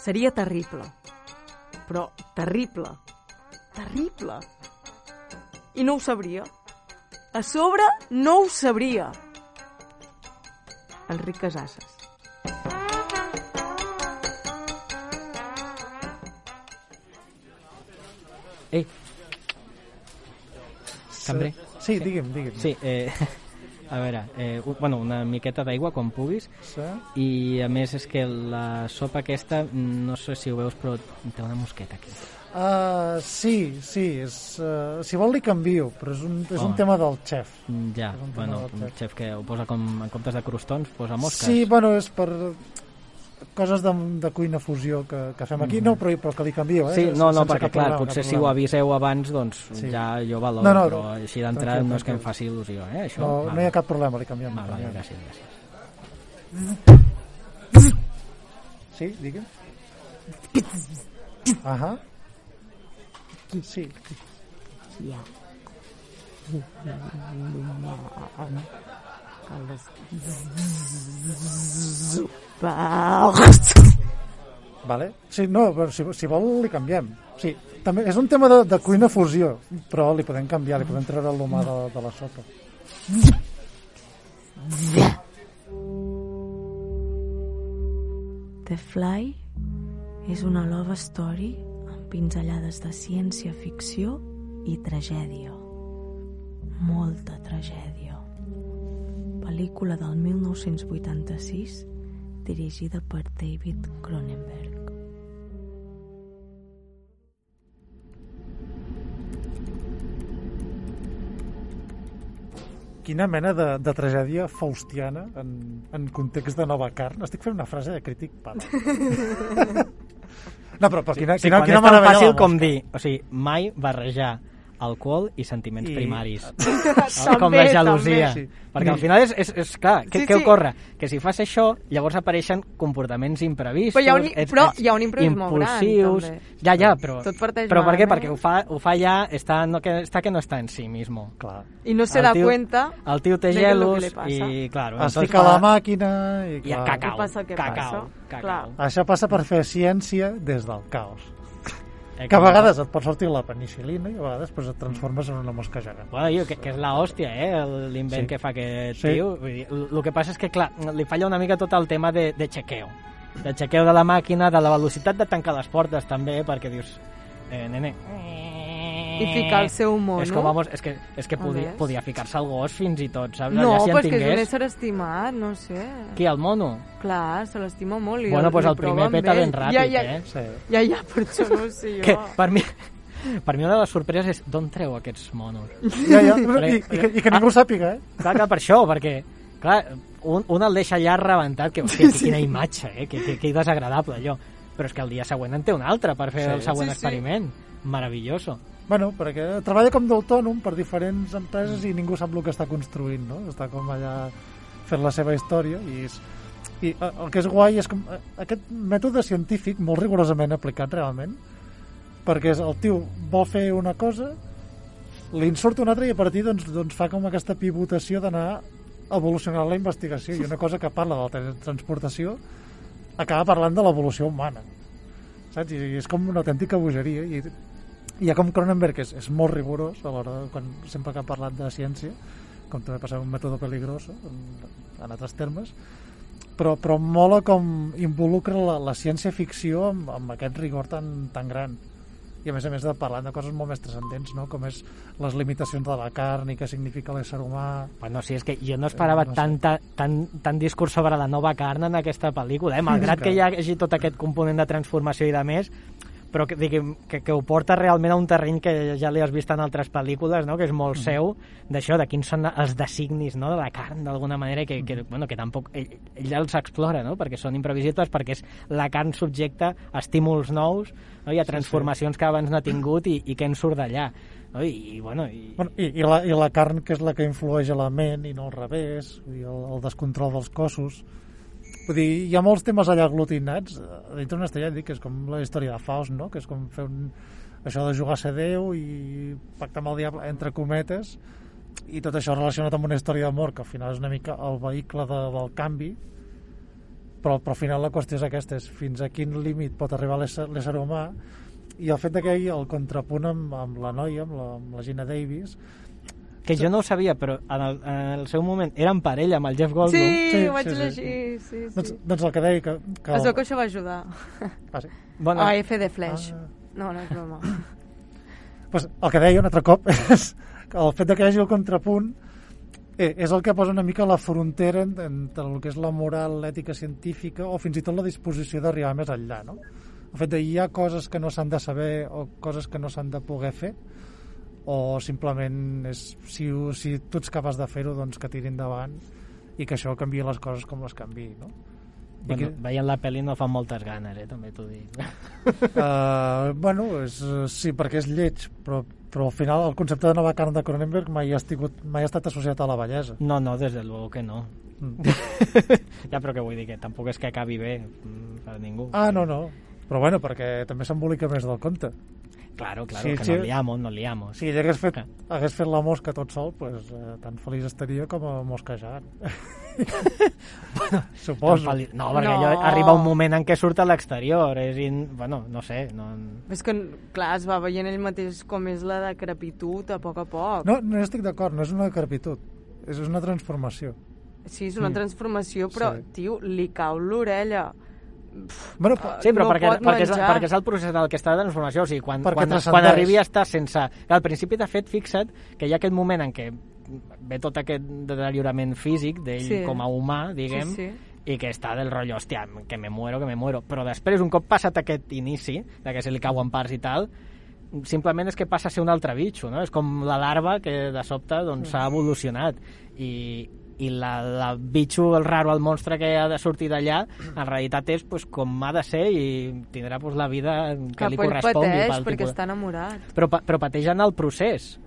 seria terrible. Però terrible. Terrible. I no ho sabria. A sobre, no ho sabria. Enric Casasses. Ei. Cambrer? Sí, digue'm, digue'm. Sí, eh, a veure, eh, u- bueno, una miqueta d'aigua quan puguis Sí. i a més és que la sopa aquesta, no sé si ho veus, però té una mosqueta aquí. Uh, sí, sí, és, uh, si vol li canvio, però és un, és un Home. tema del xef. Mm, Ja, un bueno, del un xef que ho posa com en comptes de crostons, posa mosques. Sí, bueno, és per coses de, de cuina fusió que, que fem aquí. Mhm. No, però, però que li canvio, eh? Sí, no, no, Sense perquè clar, problema, potser si ho aviseu abans, doncs Sí. ja jo valoro, No, no, però així d'entrada no és que em faci il·lusió, eh, això. No, Vale. no hi ha cap problema, li canviem. Vale, vale, canviem. gràcies, gràcies. Sí, digue'm. Ahà. Sí. Ja. Vale. Sí, no, però si, si vol li canviem. Sí, també és un tema de, de cuina fusió, però li podem canviar, li podem treure l'humà de, de la sopa. The Fly és una love story amb pinzellades de ciència-ficció i tragèdia. Molta tragèdia. Pel·lícula del 1986 dirigida per David Cronenberg. Quina mena de, de tragèdia faustiana en, en context de nova carn. Estic fent una frase de crític pal. *laughs* no, però, però quina, Sí, quina, quan quina és tan fàcil com dir, o sigui, mai barrejar alcohol i sentiments I- primaris. *laughs* També, com la gelosia. també. Perquè al Sí. final és, és, és clar, què, Sí, què sí. ocorre? Que si fas això, llavors apareixen comportaments imprevistos. Però hi ha un- ets- però ets hi ha un imprevist molt gran, impulsius. també. Ja, ja, però, Tot però per què? malament. Perquè ho fa, ho fa ja, està, no, que, està que no està en sí mismo. Clar. Y no se El da tío- cuenta El tio té gelos i, claro, Es fica a la màquina i, I clar, cacau, Què passa, cacau, passa? cacau. Clar. Això passa per fer ciència des del caos. Eh, Que a vegades et pot sortir la penicilina i a vegades pues, et transformes en una mosca gegant. Bueno, jo, que, que és la hòstia, eh, el- l'invent Sí. que fa aquest Sí. tio. Vull dir, el que passa és que, clar, li falla una mica tot el tema de, de chequeo. De chequeo de la màquina, de la velocitat de tancar les portes, també, perquè dius, eh, nene... I ficar el seu mono. És com, vamos, és que, és que podia, podia ficar-se al gos fins i tot, saps? No, Allà si però és que és un tingués. ésser estimat, no sé. Qui, el mono? Clar, se l'estima molt. i Bueno, pues li el primer peta ben ràpid, ja, ja, eh? Sí. Ja, ja, per això no ho sé jo. Que per mi, per mi una de les sorpreses és d'on treu aquests monos? Ja, ja, i, i, que, i que ningú sàpiga, eh? Clar, clar, per això, perquè clar, un, un el deixa allà rebentat, que, hòstia, que quina imatge, eh? que, que, que desagradable allò. Però és que el dia següent en té un altre per fer Sí. el següent Sí, sí. experiment. Maravilloso. Bueno, perquè treballa com d'autònom per diferents empreses i ningú sap el que està construint, no? Està com allà fent la seva història i, és, i eh, el que és guai és com eh, aquest mètode científic molt rigorosament aplicat realment perquè és, el tio vol fer una cosa li en surt una altra i a partir doncs, doncs fa com aquesta pivotació d'anar evolucionant la investigació i una cosa que parla de la teletransportació acaba parlant de l'evolució humana saps? I és com una autèntica bogeria i ja com Cronenberg és, és molt rigorós a l'hora quan, sempre que ha parlat de ciència com també passa un mètode peligroso en, en altres termes però, però mola com involucra la, la ciència-ficció amb, amb aquest rigor tan, tan gran i a més a més de parlant de coses molt més transcendents no? com és les limitacions de la carn i què significa l'ésser humà Bueno, sí, és que jo no esperava Eh, no sé. tanta, tant, tant discurs sobre la nova carn en aquesta pel·lícula, eh? malgrat És que- que hi hagi tot aquest component de transformació i de més, però que, diguem, que, que ho porta realment a un terreny que ja li has vist en altres pel·lícules, no? que és molt Mm. seu, d'això, de quins són els designis no? de la carn, d'alguna manera, que, que, Mm. bueno, que tampoc ell, ell els explora, no? perquè són imprevisibles, perquè és la carn subjecta a estímuls nous no? i a transformacions que abans no ha tingut i, i què en surt d'allà. No? I, i, bueno, i, Bueno, i, i, la, I la carn, que és la que influeix a la ment i no al revés, dir, el, el descontrol dels cossos. Vull dir, hi ha molts temes allà aglutinats. eh, Dintre una estrella, dic, que és com la història de Faust, no? que és com fer un, això de jugar a ser Déu i pactar amb el diable, entre cometes, i tot això relacionat amb una història d'amor, que al final és una mica el vehicle de, del canvi, però, però al final la qüestió és aquesta, és fins a quin límit pot arribar l'ésser humà, i el fet que hi el contrapunt amb, amb la noia, amb la, amb la Gina Davis, que jo no ho sabia, però en el, en el seu moment eren parella amb el Jeff Goldblum. Sí, Sí, ho vaig sí, sí. llegir, sí, sí. Doncs, doncs el que deia que... que Es veu que això va ajudar. *laughs* Ah, sí? Bueno, A F de Flash. Ah. No, no és broma. *laughs* pues, el que deia un altre cop *laughs* és que el fet de que hi hagi el contrapunt eh, és el que posa una mica la frontera en- entre el que és la moral, l'ètica científica o fins i tot la disposició d'arribar més enllà, no? El fet de hi ha coses que no s'han de saber o coses que no s'han de poder fer o simplement és, si, si tu ets capaç de fer-ho, doncs que tiri endavant i que això canvi les coses com les canvi, no? Bueno, que- veient la pel·li no fan moltes ganes, eh, també t'ho dic. Uh, *laughs* bueno, és, sí, perquè és lleig, però, però al final el concepte de nova carn de Cronenberg mai ha, estigut, mai ha estat associat a la bellesa. No, no, des de luego que no. Mm. *laughs* ja, però què vull dir? Que tampoc és que acabi bé mm, per ningú. Ah, no, no. Però bueno, perquè també s'embolica més del compte. Claro, claro, Sí, que sí. nos liamos, nos liamos. Si ell hagués fet, hagués fet la mosca tot sol, pues, eh, tan feliç estaria com a mosquejant. *laughs* Suposo. Tan feliç. No, perquè No. allò arriba un moment en què surt a l'exterior. És in... Bueno, no sé. No... És que, clar, es va veient ell mateix com és la decrepitud a poc a poc. No, no estic d'acord, no és una decrepitud, és una transformació. Sí, és una transformació, però, Sí. tio, li cau l'orella. Bueno, Sí, però no perquè, perquè, és, perquè és el procés del que està de transformació. O sigui, quan, Perquè quan, quan arribi a estar sense... Al principi, de fet, fixa't que hi ha aquest moment en què ve tot aquest deteriorament físic d'ell Sí. com a humà, diguem, Sí, sí. i que està del rotllo, hòstia, que me muero, que me muero. Però després, un cop passat aquest inici, de que se li cauen parts i tal, simplement és que passa a ser un altre bitxo, no? És com la larva que de sobte doncs, s'ha evolucionat i, i la, la bitxo, el raro, el monstre que ha de sortir d'allà, en realitat és pues, com ha de ser i tindrà pues, la vida que Cap li correspongui. pateix pel perquè tipus està enamorat. Però, però pateix en el procés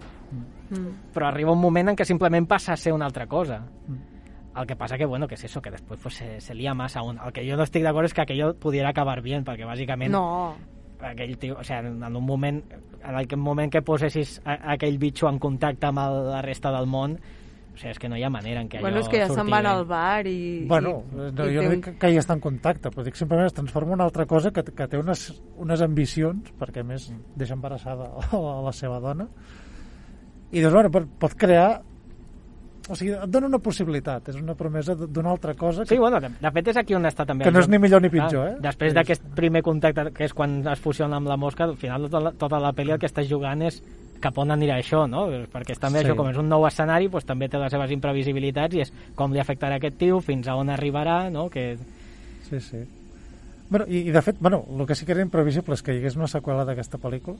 Mm. però arriba un moment en què simplement passa a ser una altra cosa. Mm. El que passa que, bueno, que és eso, que després pues, se, se lia massa. Un, el que jo no estic d'acord és que aquello pudiera acabar bien, perquè bàsicament No, aquell tio, o sigui, en un moment en aquell moment que posessis a, aquell bitxo en contacte amb el, la resta del món O sigui, és que no hi ha manera en què Bueno, allò és que ja se'n van al bar i... Bueno, i, no, i jo no dic que, que hi està en contacte, però dic simplement es transforma en una altra cosa que, que té unes, unes ambicions, perquè a més deixa embarassada a *laughs* la, a la seva dona, i doncs, bueno, pot, crear... O sigui, et dona una possibilitat, és una promesa d'una altra cosa que, Sí, bueno, de, de fet és aquí on està també... que no és ni millor ni pitjor, eh? Després d'aquest primer contacte, que és quan es fusiona amb la mosca, al final tota la, tota la pel·li el que estàs jugant és cap on anirà això, no? Perquè també Sí. això, com és un nou escenari, doncs, també té les seves imprevisibilitats i és com li afectarà aquest tio, fins a on arribarà, no? Que... Sí, sí. Bueno, i, i de fet, bueno, el que sí que era imprevisible és que hi hagués una seqüela d'aquesta pel·lícula.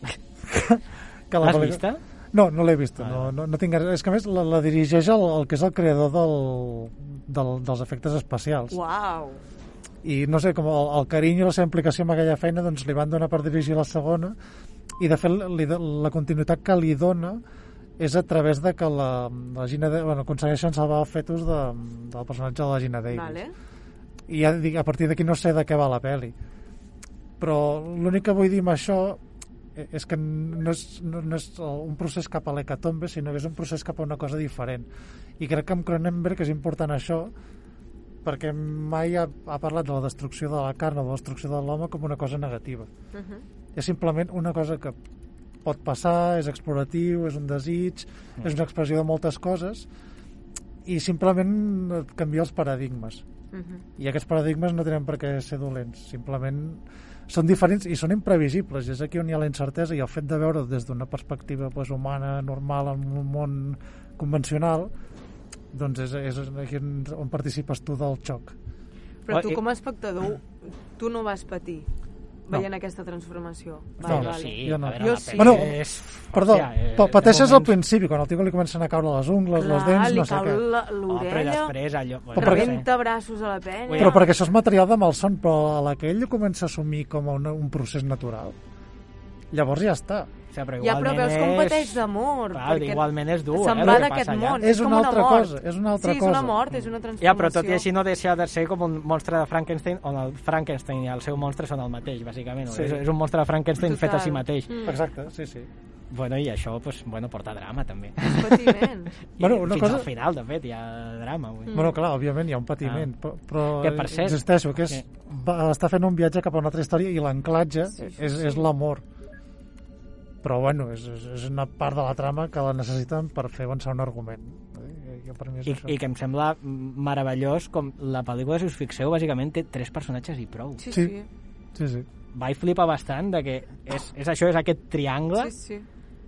*laughs* que L'has pel·lícula- vista? No, no l'he vista. No, no, no tinc. És que a més la, la dirigeix el, el que és el creador del, del, dels efectes especials. Uau! I no sé, com el, el carinyo i la seva implicació amb aquella feina doncs li van donar per dirigir la segona i de fet li, la continuïtat que li dona és a través de que la, la Gina de, bueno, aconsegueixen salvar el fetus de, del personatge de la Gina Davis Vale. i ja dic, a partir d'aquí no sé de què va la peli però l'únic que vull dir amb això eh, és que no és, no, no és un procés cap a l'hecatombe sinó que és un procés cap a una cosa diferent i crec que amb Cronenberg és important això perquè mai ha, ha parlat de la destrucció de la carn o de la destrucció de l'home com una cosa negativa Uh -huh. És simplement una cosa que pot passar, és exploratiu, és un desig, Mm. és una expressió de moltes coses i simplement et canvia els paradigmes Uh -huh. i aquests paradigmes no tenen per què ser dolents simplement són diferents i són imprevisibles és aquí on hi ha la incertesa i el fet de veure des d'una perspectiva pues, humana, normal en un món convencional doncs és, és aquí on, on participes tu del xoc Però tu com a espectador, tu no vas patir. Veient aquesta transformació. No, Vale, no, vale. sí, jo no. veure, Jo sí. Bueno, és... Perdó, Hòstia, eh, pa- pateixes al principi, quan al tio li comencen a caure les ungles, les Clar, dents, li no sé què. Oh, però després allò... Però perquè- rebenta braços a la penya... Però perquè això és material de malson, però a la que ell comença a assumir com a una, un procés natural, llavors ja està. Sigui, però Ja, però igualment veus com és- pateix d'amor. Clar, perquè igualment és dur, Se'n eh, va d'aquest món. És com una altra mort. cosa, és una altra sí, és una cosa. mort, és una transformació. Ja, però tot i així no deixa de ser com un monstre de Frankenstein on el Frankenstein i el seu monstre són el mateix, bàsicament. Sí. És, és un monstre de Frankenstein fet a si mateix. Mm. Exacte, sí, sí. Bueno, i això, pues, bueno, porta drama, també. És patiment. I *laughs* Bueno, una fins cosa- al final, de fet, hi ha drama. Vull. dir. Bueno, clar, òbviament hi ha un patiment, però, però Que, per cert, insisteixo que és, que- va, està fent un viatge cap a una altra història i l'anclatge Sí, sí, és, sí. és l'amor. Però, bueno, és, és, una part de la trama que la necessiten per fer avançar un argument. Eh, que per mi és I, això. I que em sembla meravellós com la pel·lícula de ciència-ficció bàsicament té tres personatges i prou. Sí, Sí. sí. Sí, sí. Vaig flipar bastant de que és, és això, és aquest triangle, Sí, sí.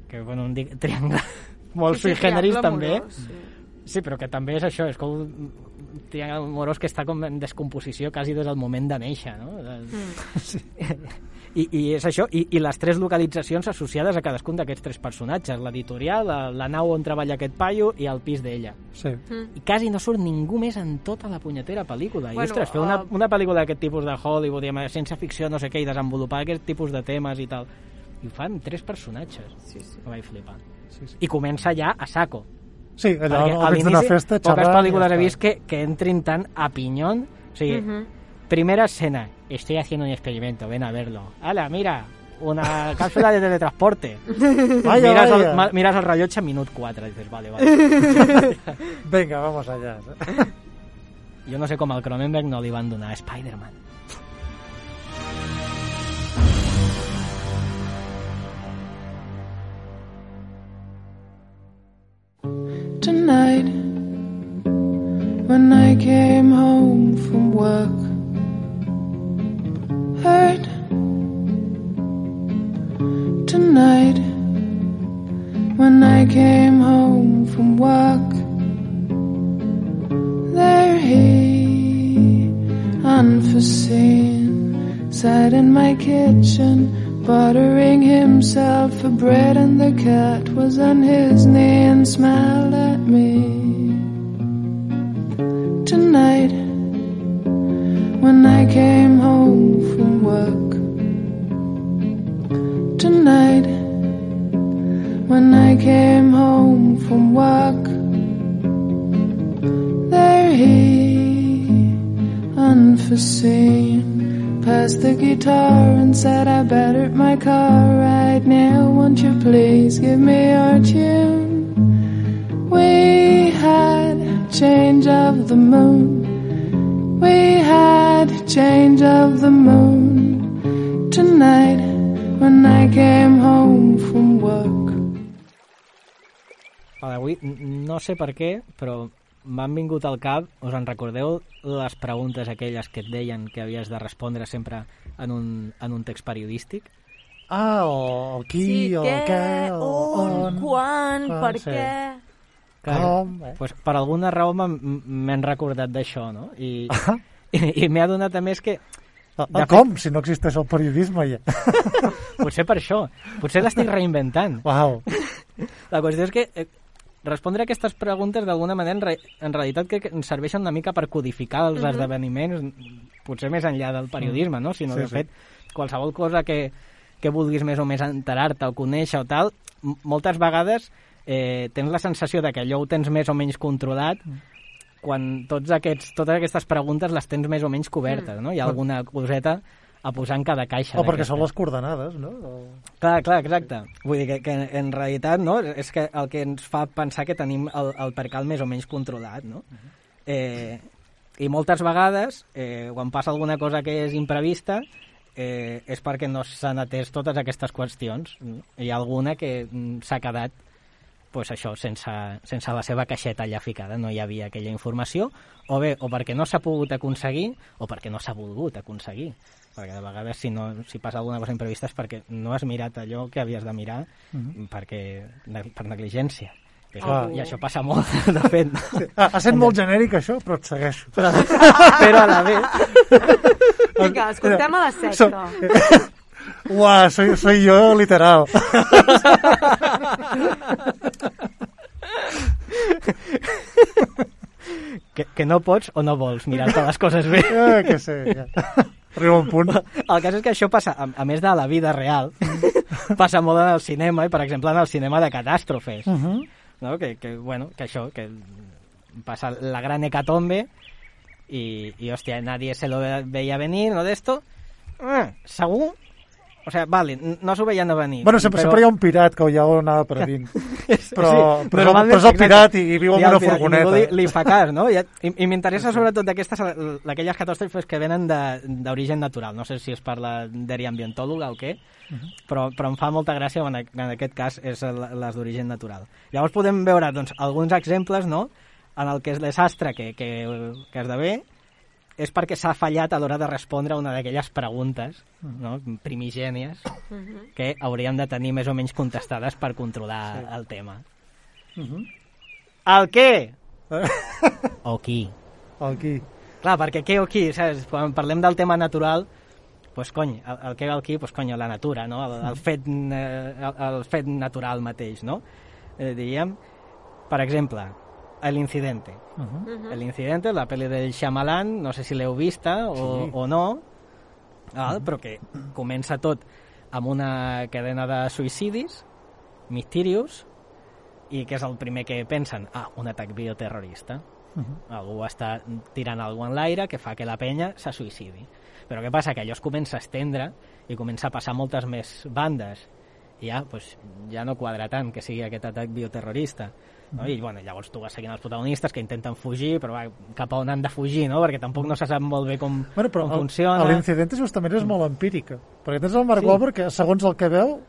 que bueno, un dic, triangle *laughs* molt Sí, sui sí, generis també, amorós, sí. Sí, però que també és això, és com un triangle amorós que està com en descomposició quasi des del moment de néixer, no? Mm. *laughs* I, I és això, i, i les tres localitzacions associades a cadascun d'aquests tres personatges, l'editorial, la, la nau on treballa aquest paio i el pis d'ella. sí. Mm. I quasi no surt ningú més en tota la punyetera pel·lícula. I, Bueno, ostres, fer una, uh, una pel·lícula d'aquest tipus de Hollywood, i amb ciència ficció, no sé què, i desenvolupar aquest tipus de temes i tal. I ho fan tres personatges. Sí, sí. Me vaig flipar. Sí, sí. I comença ja a saco. sí allò, Perquè a al mig d'una festa, poques xerrant... pel·lícules i ja he vist que, que entrin tan a pinyón. O sigui, Mhm. primera escena, estoy haciendo un experimento, ven a verlo. Ala, mira, una *laughs* cápsula de teletransporte. *laughs* Vaya, miras, vaya. Ma- miras el rellotge, minut 4, dices, vale, vale. *laughs* Vinga, vamos allá. jo no sé com al Cronenberg no li van donar a Spider-Man. tonight when I came home from work. I came home from work. There he, unforeseen, sat in my kitchen. Buttering himself a bread, and the cat was on his knee and smiled at me. Tonight, when I came home from work. When I came home from work. There he, unforeseen, passed the guitar and said, I battered my car right now. Won't you please give me your tune? We had change of the moon. We had change of the moon tonight when I came home from work. Vale, avui n- no sé per què, però m'han vingut al cap, us en recordeu les preguntes aquelles que et deien que havies de respondre sempre en un, en un text periodístic? Ah, o qui, Sí, o què, què, o on, on... quan, Ah, per sí. què... Com, eh? pues, per alguna raó m'han- recordat d'això, no? I, i, i m'he adonat a més que... Ah, ah, com? Si no existeix el periodisme ja. *laughs* Potser per això. Potser l'estic reinventant. Uau. La qüestió és que eh, respondre a aquestes preguntes d'alguna manera en, re en realitat que, que ens serveixen una mica per codificar els Mhm. esdeveniments potser més enllà del periodisme, no? sinó Sí, de sí. fet qualsevol cosa que, que vulguis més o més enterar-te o conèixer o tal, moltes vegades eh, tens la sensació de que allò ho tens més o menys controlat quan tots aquests, totes aquestes preguntes les tens més o menys cobertes, no? Hi ha alguna coseta a posar en cada caixa. O perquè són les coordenades, no? O... Clar, clar, exacte. Vull dir que, que en realitat no, és que el que ens fa pensar que tenim el, el percal més o menys controlat, no? eh, I moltes vegades, eh, quan passa alguna cosa que és imprevista, eh, és perquè no s'han atès totes aquestes qüestions. Hi ha alguna que mm, s'ha quedat pues això, sense, sense la seva caixeta allà ficada, no hi havia aquella informació, o bé, o perquè no s'ha pogut aconseguir, o perquè no s'ha volgut aconseguir. Perquè de vegades, si, no, si passa alguna cosa imprevista és perquè no has mirat allò que havies de mirar Mhm. perquè, ne- per negligència. I això, Clar. I això passa molt, *laughs* de fet. Sí. Ah, ha sent molt genèric això, però et segueixo. Però, *laughs* però a la vez... Vinga, escoltem a la secta. So- *laughs* Uah, soy, soy yo literal. que, que no pots o no vols mirar-te les coses bé. Eh, que sé, ja. Arriba un punt. El cas és que això passa, a, a més de la vida real, passa molt en el cinema, i per exemple en el cinema de catàstrofes. Uh -huh. no? que, que, bueno, que això, que passa la gran hecatombe y, y hostia, nadie se lo ve- veía venir, ¿no? De esto, ah, segur, o sea, vale, no s'ho veien a venir. Bueno, sempre, però- sempre hi ha un pirat que ja ho anava prevint. Però, Sí, però, però és el pirat i, i viu en el una pirat, furgoneta. li, li fa cas, no? I, i, i m'interessa sobretot d'aquestes, d'aquelles catàstrofes que venen d'origen natural. No sé si es parla d'eri ambientòloga o què, però, però em fa molta gràcia quan en aquest cas és les d'origen natural. Llavors podem veure doncs, alguns exemples no? en el que és desastre que, que, que esdevé és perquè s'ha fallat a l'hora de respondre a una d'aquelles preguntes no? primigènies que hauríem de tenir més o menys contestades per controlar Sí. el tema. Uh -huh. El què? *laughs* o qui? El qui? Clar, perquè què o qui, saps? Quan parlem del tema natural, pues cony, el, el què o el qui, pues cony, la natura, no? El, el, fet, eh, el, el fet natural mateix, no? Eh, diríem, per exemple, l'incidente. Uh -huh. El Incidente, la pel·li del Shyamalan, no sé si l'heu vista o, Sí. o no, val? però que comença tot amb una cadena de suïcidis, Mysterious, i que és el primer que pensen? Ah, un atac bioterrorista. Uh -huh. Algú està tirant alguna en l'aire que fa que la penya se suïcidi. Però què passa? Que allò es comença a estendre i comença a passar moltes més bandes. I ja, pues, ja no quadra tant que sigui aquest atac bioterrorista. No? I bueno, llavors tu vas seguint els protagonistes que intenten fugir, però va, cap a on han de fugir, no? Perquè tampoc no se sap molt bé com, Bueno, però com el- funciona. L'incident justament és molt empírica. Perquè tens el Mark Sí. Wahlberg que, segons el que veu,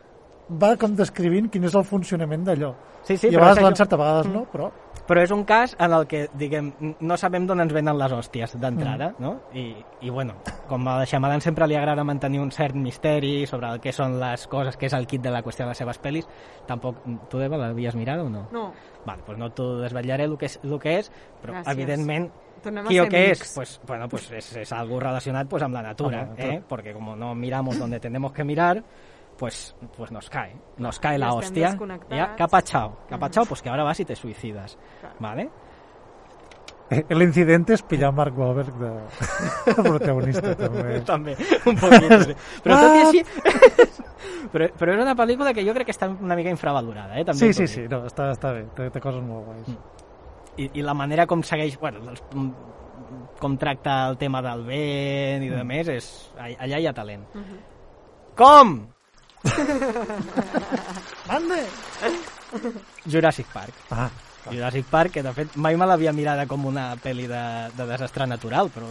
va com descrivint quin és el funcionament d'allò. Sí, sí, I a però vegades és això. l'encert, a vegades no, però... Però és un cas en el que, diguem, no sabem d'on ens venen les hòsties d'entrada, no? I, I, bueno, com a Shyamalan sempre li agrada mantenir un cert misteri sobre el que són les coses, que és el kit de la qüestió de les seves pel·lis, tampoc... Tu, Eva, l'havies mirat o no? No. Vale, doncs no t'ho desvetllaré el que és, el que és però Gràcies. evidentment Tornem a o és? Pues, bueno, pues es, es algo relacionat pues, amb la natura, Amb la natura. ¿eh? porque como no miramos donde tenemos que mirar, pues, pues nos cae, nos cae la hostia. Ya, capa chao, capa chao, pues que ahora vas y te suicidas, ¿vale? Eh, L'incident és pillar Mark Wahlberg de, de *laughs* protagonista, també. *laughs* també, un poquito, sí. Però tot i així... però, però és una pel·lícula que jo crec que està una mica infravalorada, eh? També Sí, sí, sí, no, està, està bé, té, té coses molt guais. I, i la manera com segueix, bueno, els, com tracta el tema del vent i de més, és, allà hi ha talent. Com? *laughs* Mande! Jurassic Park. Ah. Jurassic Park, que de fet mai me l'havia mirada com una pel·li de, de desastre natural, però,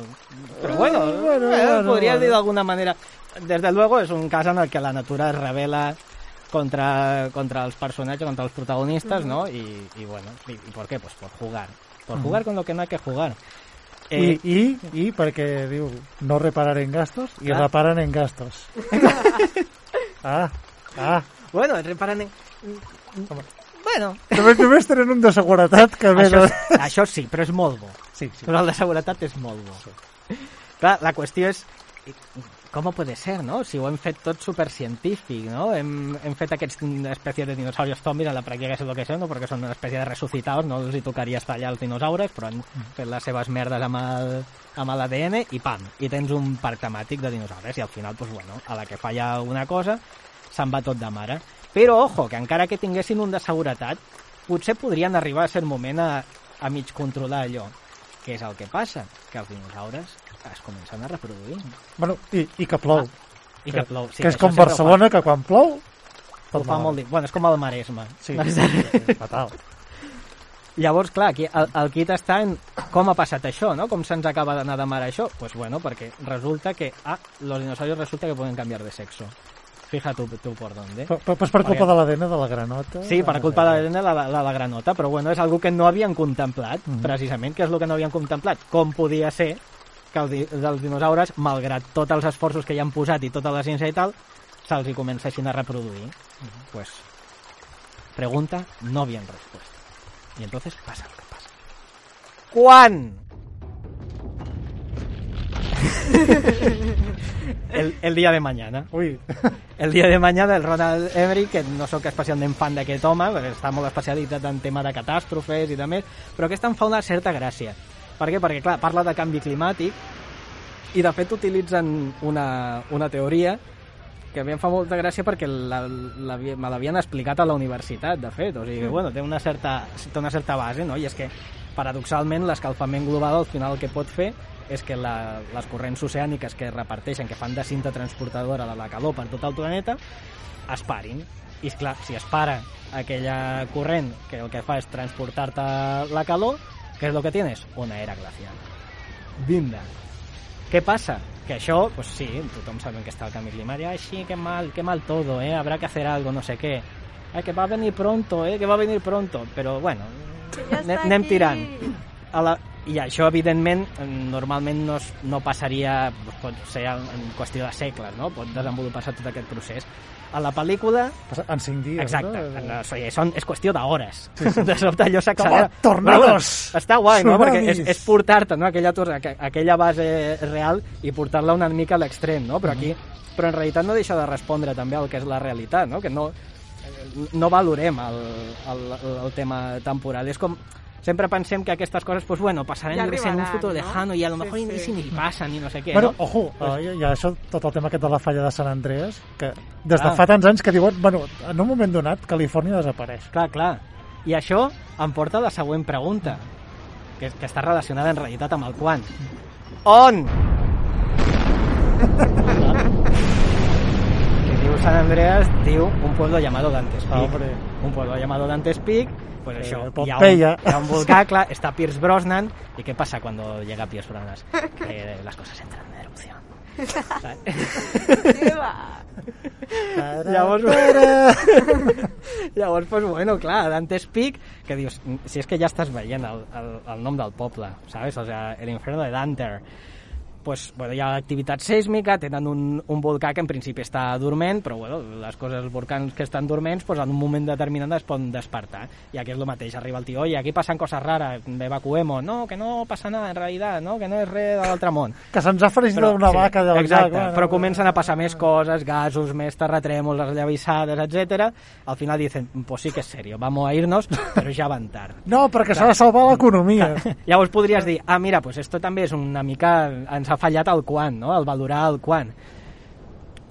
però bueno, bueno, bueno, bueno, podries bueno. dir d'alguna manera. Desde luego es un cas en el que la natura es revela contra, contra els personatges, contra els protagonistes, ¿no? Y, y bueno, ¿y, y por qué? Pues por jugar. Por Ujú. jugar con lo que no hay que jugar. I, Eh, i, I perquè diu no reparar en gastos i Clar. reparen en gastos. *laughs* ah, ah. Bueno, reparen en... Bueno, Només, només tenen un de seguretat que això, és- això sí, però és molt bo. Sí, sí. Però el de seguretat és molt bo. Clar, la qüestió és com pot ser, no? Si ho hem fet tot supercientífic, no? Hem, hem fet aquests espècies de dinosaurios zombies en la pràctica que és el que són, no? perquè són una espècie de ressuscitados, no els hi tocaria estar allà els dinosaures, però han fet les seves merdes amb el amb l'ADN i pam, i tens un parc temàtic de dinosaures i al final, pues, bueno, a la que falla una cosa se'n va tot de mare. Però, ojo, que encara que tinguessin un de seguretat, potser podrien arribar a ser moment a, a mig controlar allò. Què és el que passa? Que els dinosaures es comencen a reproduir. Bueno, i, i que plou. I que plou, sí, que és com Barcelona, que quan plou... Ho fa molt. Bueno, és com el Maresme. Sí, sí, sí, fatal. Llavors, clar, aquí el, el kit està en com ha passat això, no? Com se'ns acaba d'anar de mare això? Pues bueno, perquè resulta que, ah, los dinosaurios resulta que pueden cambiar de sexo. Fija tu, tu por dónde. Però, però és per culpa Perquè- de l'ADN de la granota. Sí, per culpa de l'ADN de la, la, la granota, però bueno, és algo que no havien contemplat, Mhm. precisament, que és el que no havien contemplat. Com podia ser que el, di- dels dinosaures, malgrat tots els esforços que hi han posat i tota la ciència i tal, se'ls hi comencessin a reproduir. Pues, pregunta, no bien respuesta. Y entonces pasa lo que pasa. ¿Cuán? *laughs* el, el día de mañana. Ui. El dia de mañana el Ronald Emery, que no sóc especialment fan d'aquest home, perquè està molt especialitzat en tema de catàstrofes i també, però aquest em fa una certa gràcia. Per què? Perquè, clar, parla de canvi climàtic i, de fet, utilitzen una, una teoria que a mi em fa molta gràcia perquè la, la, me l'havien explicat a la universitat, de fet. O sigui, Mm. bueno, té una certa, té una certa base, no? I és que, paradoxalment, l'escalfament global al final el que pot fer és que la, les corrents oceàniques que reparteixen, que fan de cinta transportadora de la calor per tot el planeta, es parin. I, esclar, si es para aquella corrent que el que fa és transportar-te la calor, què és el que tienes? Una era glacial. Vinda. Què passa? Que això, pues sí, tothom sabem que està el canvi climàtic. Ai, sí, qué mal, qué mal todo, eh? Habrá que hacer algo, no sé qué. Ai, que va a venir pronto, eh? Que va a venir pronto. Però, bueno, anem, anem tirant. A la... I això, evidentment, normalment no, es, no passaria, pot ser en, en qüestió de segles, no? Pot desenvolupar-se tot aquest procés. A la pel·lícula... En cinc dies, Exacte, no? sigui, són, és qüestió d'hores. Sí, sí. *laughs* De sobte allò s'accelera. Tornados! Bueno, està guai, no? Perquè és, Tsunamis! és portar-te no? aquella, aquella base real i portar-la una mica a l'extrem, no? Però aquí... Però en realitat no deixa de respondre també al que és la realitat, no? Que no, no valorem el, el, el tema temporal. És com sempre pensem que aquestes coses, pues bueno, passaran Ja en un futur no? lejano i a lo Sí, mejor sí. ni si ni passen i no sé què, bueno, no? ojo, Pues- eh, hi ha això, tot el tema aquest de la falla de Sant Andreas, que des de Ah. fa tants anys que diuen, bueno, en un moment donat, Califòrnia desapareix. Clar, clar. I això em porta a la següent pregunta, que, que està relacionada en realitat amb el quan. On? que diu Sant Andreas, diu un pueblo llamado Dantes Peak. Hombre. Un pueblo llamado Dantes Peak, pues Eh, això, hi ha, un, hi ha un volcà, clar, està Pierce Brosnan, i què passa cuando llega Pierce Brosnan? Que las cosas entran en erupción. *laughs* Llavors, llavors *laughs* pues, bueno, clar, Dantes Peak, que dius, si és que ja estàs veient el, el, el nom del poble, ¿sabes? O sea, el infierno de Dante. Pues, bueno, hi ha activitat sísmica, tenen un, un volcà que en principi està dorment, però bueno, les coses, els volcans que estan dorments, pues, en un moment determinat es poden despertar. I aquí és el mateix, arriba el tio, oye, aquí passen coses rares, evacuemos. No, que no passa nada, en realitat, no? que no és res de l'altre món. Que se'ns ha farcit una vaca del Exacte, bueno. però comencen a passar més coses, gasos, més terratrèmols, les llavissades, etc. Al final dicen, pues sí que és serio, vamos a irnos, *laughs* però ja van tard. No, perquè s'ha de salvar l'economia. *laughs* Llavors podries dir, ah, mira, pues esto també és una mica... Ens ha fallat el quan, no? El valorar el quan.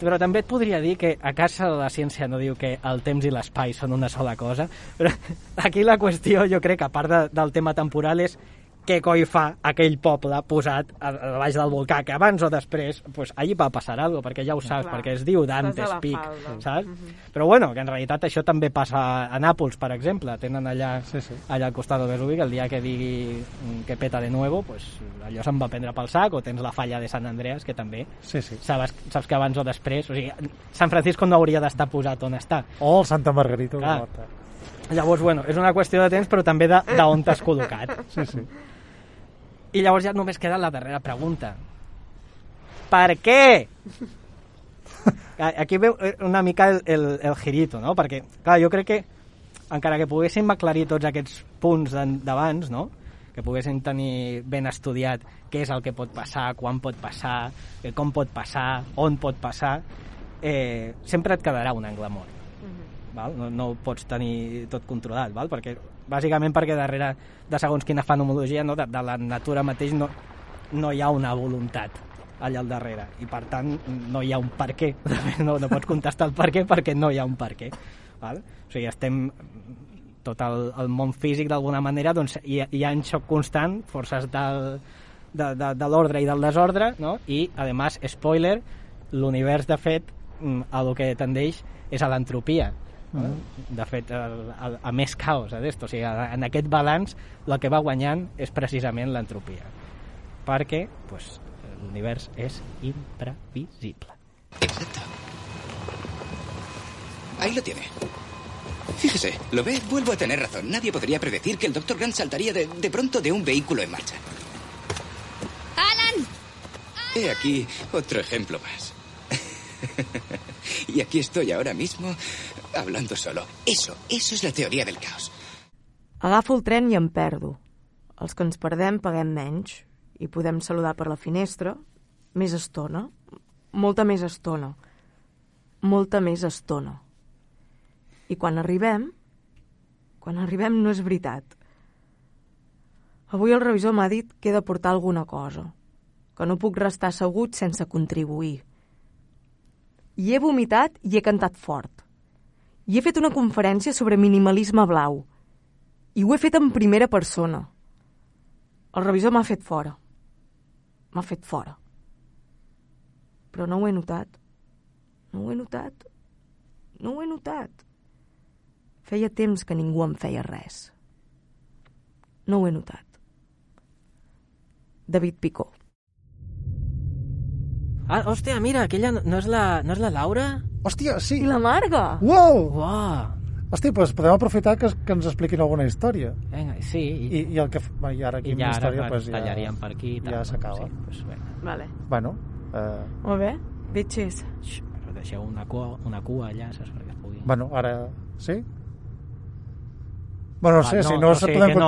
Però també et podria dir que a casa la ciència no diu que el temps i l'espai són una sola cosa, però *laughs* aquí la qüestió jo crec a part de, del tema temporal és què coi fa aquell poble posat a, a baix del volcà, que abans o després pues, allí va passar alguna cosa, perquè ja ho saps, Clar. perquè es diu Dante's Peak, falda. saps? Mhm. Però bueno, que en realitat això també passa a Nàpols, per exemple, tenen allà, sí, sí. allà al costat del Vesuvi, que el dia que digui mm, que peta de nuevo, pues, allò se'n va prendre pel sac, o tens la falla de Sant Andreas, que també Sí, sí. saps, saps que abans o després, o sigui, San Francisco no hauria d'estar posat on està. O el Santa Margarita. Clar. Llavors, bueno, és una qüestió de temps, però també de- d'on t'has col·locat. Sí, sí. I llavors ja només queda la darrera pregunta. Per què? *laughs* Aquí veu una mica el, el, el girito, no? Perquè, clar, jo crec que encara que poguéssim aclarir tots aquests punts d'an- d'abans, no? que poguéssim tenir ben estudiat què és el que pot passar, quan pot passar, eh, com pot passar, on pot passar, eh, sempre et quedarà un angle mort. Val? No, no ho pots tenir tot controlat, val? perquè bàsicament perquè darrere de segons quina fenomenologia no? de, de la natura mateix no, no hi ha una voluntat allà al darrere i per tant no hi ha un per què *laughs* no, no pots contestar el per què perquè no hi ha un per què val? o sigui, estem tot el, el món físic d'alguna manera doncs hi, hi ha en xoc constant forces del, de, de, de l'ordre i del desordre no? i a més, spoiler l'univers de fet mm, a lo que tendeix és a l'entropia no? de fet a, a, a més caos d'esto. o sigui, en aquest balanç el que va guanyant és precisament l'entropia perquè pues, l'univers és imprevisible Ahí lo tiene. Fíjese, ¿lo ve? Vuelvo a tener razón. Nadie podría predecir que el Dr. Grant saltaría de, de pronto de un vehículo en marcha. ¡Alan! He aquí otro ejemplo más. *laughs* y aquí estoy ahora mismo hablando solo. Eso, eso es la teoría del caos. Agafo el tren i em perdo. Els que ens perdem paguem menys i podem saludar per la finestra més estona, molta més estona, molta més estona. I quan arribem, quan arribem no és veritat. Avui el revisor m'ha dit que he de portar alguna cosa, que no puc restar assegut sense contribuir. I he vomitat i he cantat fort. I he fet una conferència sobre minimalisme blau. I ho he fet en primera persona. El revisor m'ha fet fora. M'ha fet fora. Però no ho he notat. No ho he notat. No ho he notat. Feia temps que ningú em feia res. No ho he notat. David Picó. Ah, hòstia, mira, aquella no no és la, no és la Laura? Hòstia, sí. I la Marga? Uau! Uau! Hòstia, doncs podem aprofitar que, que ens expliquin alguna història. Vinga, sí. I, i el que... I ara aquí I amb ja història, ara pues, ja, tallaríem per aquí i tal. Ja s'acaba. Sí, pues, vinga. Vale. Bueno, eh, Molt bé. Bitches. Però deixeu una cua, una cua allà, saps, perquè es pugui... bueno, ara... Sí? Bueno, no Ah, sé, no, si no, o se sigui podem... que no.